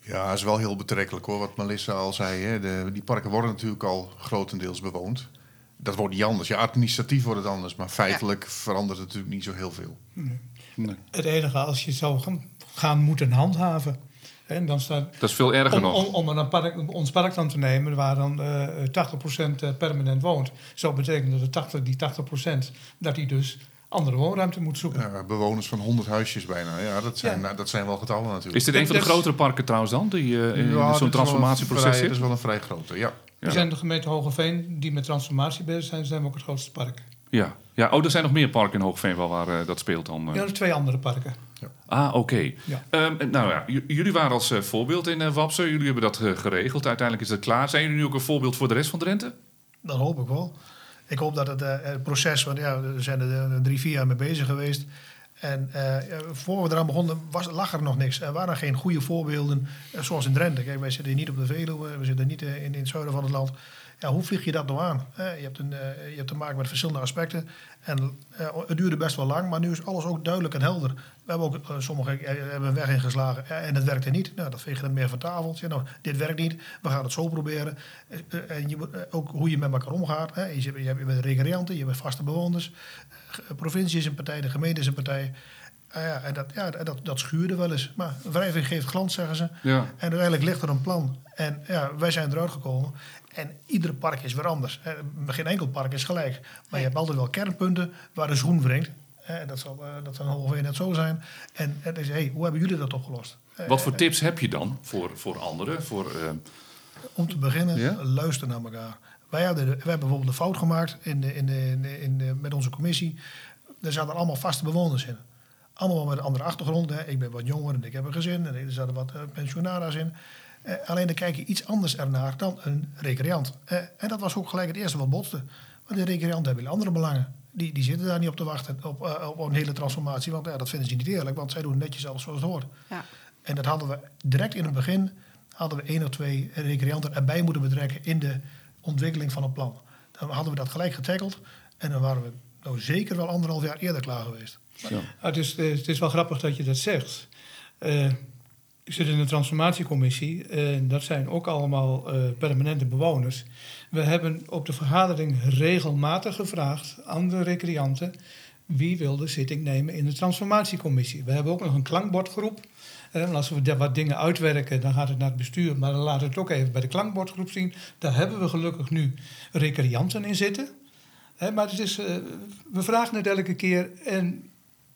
Ja, dat is wel heel betrekkelijk hoor, wat Melissa al zei. Hè. De, die parken worden natuurlijk al grotendeels bewoond. Dat wordt niet anders. Ja, administratief wordt het anders, maar feitelijk verandert het natuurlijk niet zo heel veel. Het enige als je zou gaan, gaan moeten handhaven. En dan staat, Dat is veel erger om, nog. om, om een park, ons park dan te nemen, waar dan eh 80% permanent woont, zou betekenen dat de 80, die 80% dat die dus andere woonruimte moet zoeken. Ja, bewoners van 100 huisjes bijna. Ja, dat zijn, Ja. nou, dat zijn wel getallen natuurlijk. Is dit een van de is- grotere parken trouwens dan, die eh, in Ja, is zo'n een transformatieproces vrij- zit? Dat is wel een vrij grote, ja. We Ja. zijn de gemeente Hogeveen die met transformatie bezig zijn, zijn we ook het grootste park. Ja. ja, oh, er zijn nog meer parken in Hoogveen wel waar eh, dat speelt dan. eh. Ja, er twee andere parken. Ah, oké. Ja. Ehm, nou ja, j- jullie waren als eh, voorbeeld in Wapsen. Jullie hebben dat geregeld. Uiteindelijk is dat klaar. Zijn jullie nu ook een voorbeeld voor de rest van Drenthe? Dat hoop ik wel. Ik hoop dat het, eh, het proces, want ja, we zijn er drie, vier jaar mee bezig geweest. En eh, voor we eraan begonnen, was, lag er nog niks. Er waren geen goede voorbeelden, eh, zoals in Drenthe. Kijk, wij zitten niet op de Veluwe, we zitten niet eh, in, in het zuiden van het land. Ja, hoe vlieg je dat nou aan? Je, hebt een, je hebt te maken met verschillende aspecten. En het duurde best wel lang, maar nu is alles ook duidelijk en helder. We hebben ook sommigen hebben weg ingeslagen en het werkte niet. Nou, dat veeg je dan meer van tafel. Nou, dit werkt niet, we gaan het zo proberen. En je, ook hoe je met elkaar omgaat. Je, je bent recreanten, je bent vaste bewoners. De provincie is een partij, de gemeente is een partij. Ah ja, en dat, ja, dat, dat schuurde wel eens. Maar wrijving geeft glans, zeggen ze. Ja. En uiteindelijk ligt er een plan. En ja, wij zijn eruit gekomen. En ieder park is weer anders. Eh, Geen enkel park is gelijk. Maar je hebt altijd wel kernpunten waar de schoen wringt. Eh, Dat zal, eh, dat zal in Hogeveen net zo zijn. En het is, hey, hoe hebben jullie dat opgelost? Eh, Wat voor tips heb je dan voor, voor anderen? Voor, eh, Om te beginnen, luister naar elkaar. Wij hebben, de- wij hebben bijvoorbeeld een fout gemaakt in de, in de, in de, in de- met onze commissie. Er zaten allemaal vaste bewoners in. Allemaal met een andere achtergrond. Hè. Ik ben wat jonger en ik heb een gezin. En er zaten wat eh, pensionara's in. Eh, alleen dan kijk je iets anders ernaar dan een recreant. En dat was ook gelijk het eerste wat botste. Want de recreanten hebben andere belangen. Die, die zitten daar niet op te wachten op, eh, op een hele transformatie. Want ja, dat vinden ze niet eerlijk. Want zij doen netjes alles zoals het hoort. Ja. En dat hadden we direct in het begin, hadden we één of twee recreanten erbij moeten betrekken in de ontwikkeling van een plan. Dan hadden we dat gelijk getackeld en dan waren we nou zeker wel anderhalf jaar eerder klaar geweest. ja. Ah, het, is, eh, het is wel grappig dat je dat zegt. Eh, ik zit in de transformatiecommissie en dat zijn ook allemaal uh, permanente bewoners. We hebben op de vergadering regelmatig gevraagd aan de recreanten wie wil de zitting nemen in de transformatiecommissie. We hebben ook nog een klankbordgroep. En als we wat dingen uitwerken, dan gaat het naar het bestuur. Maar dan laten we het ook even bij de klankbordgroep zien. Daar hebben we gelukkig nu recreanten in zitten. Maar het is, uh, we vragen het elke keer en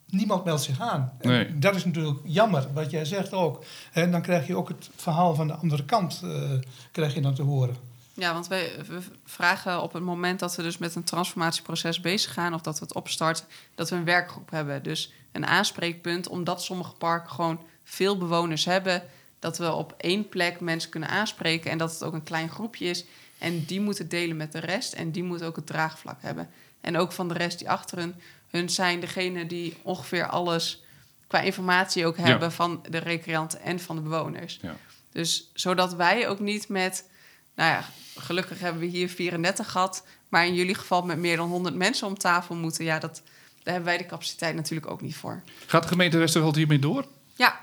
niemand meldt zich aan. Nee. Dat is natuurlijk jammer, wat jij zegt ook. En dan krijg je ook het verhaal van de andere kant uh, krijg je dan te horen. Ja, want wij, we vragen op het moment dat we dus met een transformatieproces bezig gaan... of dat we het opstarten, dat we een werkgroep hebben. Dus een aanspreekpunt, omdat sommige parken gewoon veel bewoners hebben... dat we op één plek mensen kunnen aanspreken... en dat het ook een klein groepje is. En die moeten delen met de rest en die moeten ook het draagvlak hebben. En ook van de rest die achter hun, hun zijn degene die ongeveer alles... qua informatie ook hebben van de recreanten en van de bewoners. Ja. Dus zodat wij ook niet met nou ja, gelukkig hebben we hier 34 gehad. Maar in jullie geval met meer dan 100 mensen om tafel moeten. Ja, dat, daar hebben wij de capaciteit natuurlijk ook niet voor. Gaat de gemeente Westerveld hiermee door? Ja.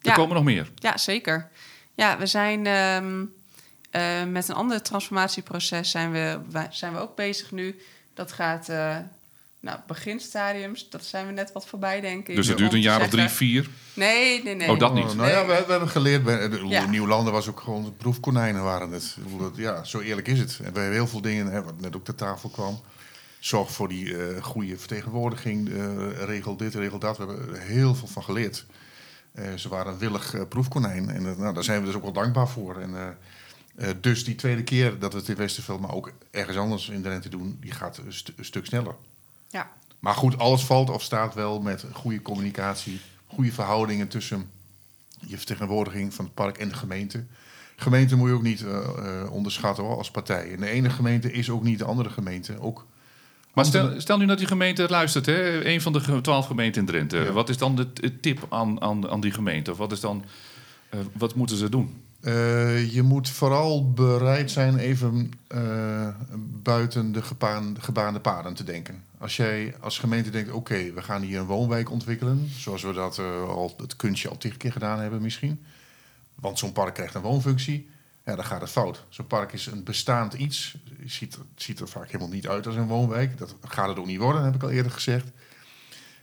Er komen nog meer? Ja, zeker. Ja, we zijn um, uh, met een ander transformatieproces zijn we, zijn we ook bezig nu. Dat gaat uh, nou, beginstadiums, dat zijn we net wat voorbij, denk ik. Dus het duurt een jaar of drie, vier? Nee, nee, nee. Oh, dat niet? nou ja, we, we, hebben geleerd, bij, de, ja. Nieuwlanden was ook gewoon proefkonijnen waren het. Ja, zo eerlijk is het. En we hebben heel veel dingen, hè, wat net ook ter tafel kwam. Zorg voor die uh, goede vertegenwoordiging, uh, regel dit, regel dat. We hebben er heel veel van geleerd. Uh, ze waren een willig proefkonijn en nou, daar zijn we dus ook wel dankbaar voor. En, dus die tweede keer dat we het in Westerveld, maar ook ergens anders in de rente doen, die gaat een, st een stuk sneller. Ja. Maar goed, alles valt of staat wel met goede communicatie, goede verhoudingen tussen je vertegenwoordiging van het park en de gemeente. Gemeente moet je ook niet onderschatten hoor, als partij. En de ene gemeente is ook niet de andere gemeente. Ook maar stel, stel nu dat die gemeente luistert, hè? een van de twaalf gemeenten in Drenthe. Ja. Wat is dan de, tip aan, aan, aan die gemeente? Of wat, is dan, uh, wat moeten ze doen? Uh, je moet vooral bereid zijn even uh, buiten de gebaan, gebaande paden te denken. Als jij als gemeente denkt, oké, okay, we gaan hier een woonwijk ontwikkelen... zoals we dat al het kunstje al tig keer gedaan hebben misschien... want zo'n park krijgt een woonfunctie, ja, dan gaat het fout. Zo'n park is een bestaand iets. Het ziet, ziet er vaak helemaal niet uit als een woonwijk. Dat gaat het ook niet worden, heb ik al eerder gezegd.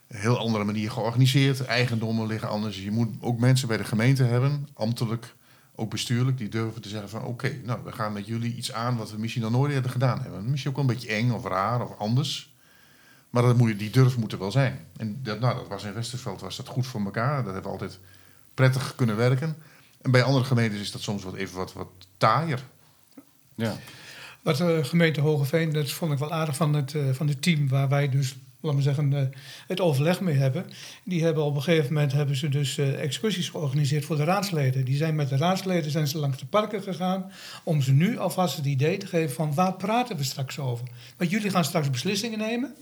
Een heel andere manier georganiseerd. Eigendommen liggen anders. Je moet ook mensen bij de gemeente hebben, ambtelijk ook bestuurlijk, die durven te zeggen van oké, nou we gaan met jullie iets aan wat we misschien nog nooit eerder gedaan hebben. Misschien ook wel een beetje eng of raar of anders. Maar dat moet, die durf moet er wel zijn. En dat, nou, dat was in Westerveld was dat goed voor elkaar. Dat hebben we altijd prettig kunnen werken. En bij andere gemeentes is dat soms wat even wat, wat taaier. Ja. Wat de gemeente Hogeveen, dat vond ik wel aardig van het, uh, van het team waar wij dus laten we zeggen, uh, het overleg mee hebben. Die hebben op een gegeven moment hebben ze dus excursies georganiseerd voor de raadsleden. Die zijn met de raadsleden zijn ze langs de parken gegaan om ze nu alvast het idee te geven van waar praten we straks over. Want jullie gaan straks beslissingen nemen.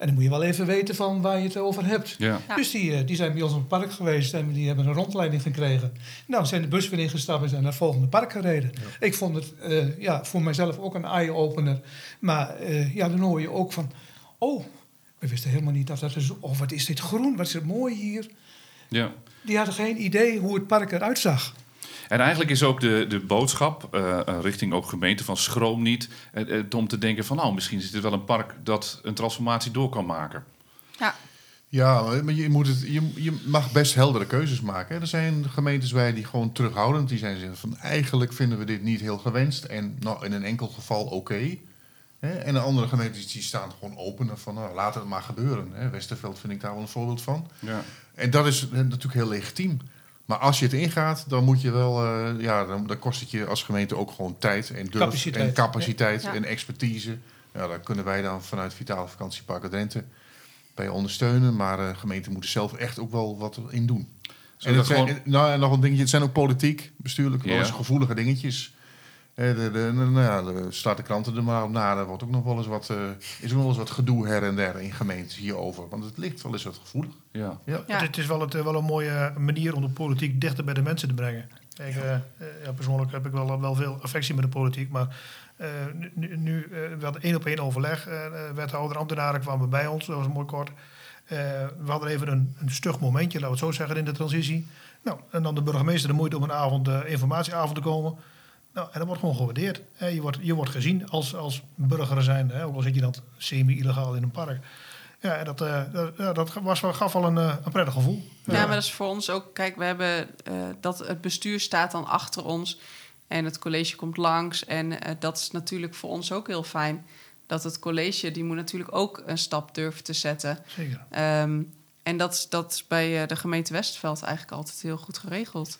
En dan moet je wel even weten van waar je het over hebt. Ja. Ja. Dus die, uh, die zijn bij ons op het park geweest en die hebben een rondleiding gekregen. Nou, zijn de bus weer ingestapt en zijn naar het volgende park gereden. Ja. Ik vond het uh, ja, voor mijzelf ook een eye-opener. Maar uh, ja, dan hoor je ook van... Oh, we wisten helemaal niet dat dat is... Oh, wat is dit groen, wat is het mooi hier. Ja. Die hadden geen idee hoe het park eruit zag. En eigenlijk is ook de, de boodschap uh, richting ook gemeente van schroom niet... Uh, om te denken van nou, misschien is dit wel een park dat een transformatie door kan maken. Ja. Ja, maar je, moet het, je, je mag best heldere keuzes maken. Er zijn gemeentes bij die gewoon terughoudend die zijn zeggen van eigenlijk vinden we dit niet heel gewenst en nou, in een enkel geval oké. Okay. En de andere gemeentes die staan gewoon open van nou, laat het maar gebeuren. Hè. Westerveld vind ik daar wel een voorbeeld van. Ja. En dat is natuurlijk heel legitiem. Maar als je het ingaat, dan moet je wel, uh, ja, dan, dan, kost het je als gemeente ook gewoon tijd en durf capaciteit. en capaciteit Ja. en expertise. Ja, daar kunnen wij dan vanuit Vitale Vakantiepark Drenthe bij ondersteunen. Maar de uh, gemeenten moeten zelf echt ook wel wat in doen. En, het zijn, gewoon... nou, en nog een dingetje, het zijn ook politiek, bestuurlijk, wel eens Ja. gevoelige dingetjes. Eh, De, de, nou ja, de, staat de kranten er maar op na. Er wordt ook nog wel eens wat, uh, is ook nog wel eens wat gedoe her en der in gemeentes hierover. Want het ligt wel eens wat gevoelig. Ja. Ja. Ja. Het is wel, het, wel een mooie manier om de politiek dichter bij de mensen te brengen. Uh, ja, persoonlijk heb ik wel, wel veel affectie met de politiek. Maar uh, nu, nu uh, we hadden één op één overleg. wethouder, ambtenaren kwamen bij ons. Dat was mooi kort. we hadden even een, een stug momentje, laten we het zo zeggen, in de transitie. Nou, en dan de burgemeester de moeite om een avond, uh, informatieavond te komen. Nou, en dat wordt gewoon gewaardeerd. Hè. Je, wordt, je wordt gezien als, als burger zijn, hè, ook al zit je dan semi-illegaal in een park. Ja, en dat, uh, dat, dat was, gaf wel een, een prettig gevoel. Ja, maar dat is voor ons ook... Kijk, we hebben dat het bestuur staat dan achter ons... en het college komt langs. En dat is natuurlijk voor ons ook heel fijn dat het college, die moet natuurlijk ook een stap durven te zetten. Zeker. Um, en dat is dat bij de gemeente Westveld eigenlijk altijd heel goed geregeld.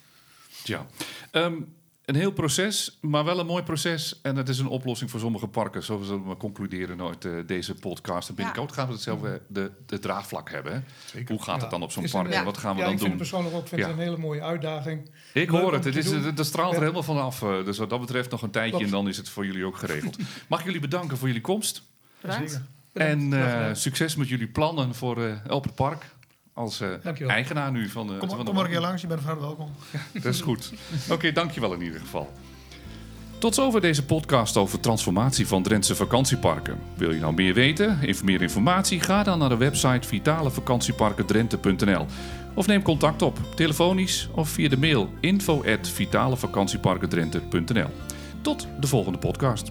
Ja. Um, een heel proces, maar wel een mooi proces. En het is een oplossing voor sommige parken. Zo zullen we concluderen nooit uh, deze podcast. En binnenkort ja. gaan we hetzelfde de, de draagvlak hebben. Zeker. Hoe gaat ja. het dan op zo'n park en wat gaan we dan doen? ik vind het persoonlijk ook vind het een hele mooie uitdaging. Ik hoor het. Het, is, het, straalt er helemaal vanaf. Uh, dus wat dat betreft nog een tijdje Klopt. en dan is het voor jullie ook geregeld. Mag ik jullie bedanken voor jullie komst. Bedankt. En uh, succes met jullie plannen voor het park als uh, eigenaar nu van de. Kom, van de kom maar een keer langs, je bent van harte welkom. Ja, dat is goed. Oké, okay, dankjewel in ieder geval. Tot zover deze podcast over transformatie van Drentse vakantieparken. Wil je nou meer weten, of meer informatie? Ga dan naar de website vitalevakantieparkendrenthe.nl of neem contact op, telefonisch of via de mail info@vitalevakantieparkendrenthe.nl. Tot de volgende podcast.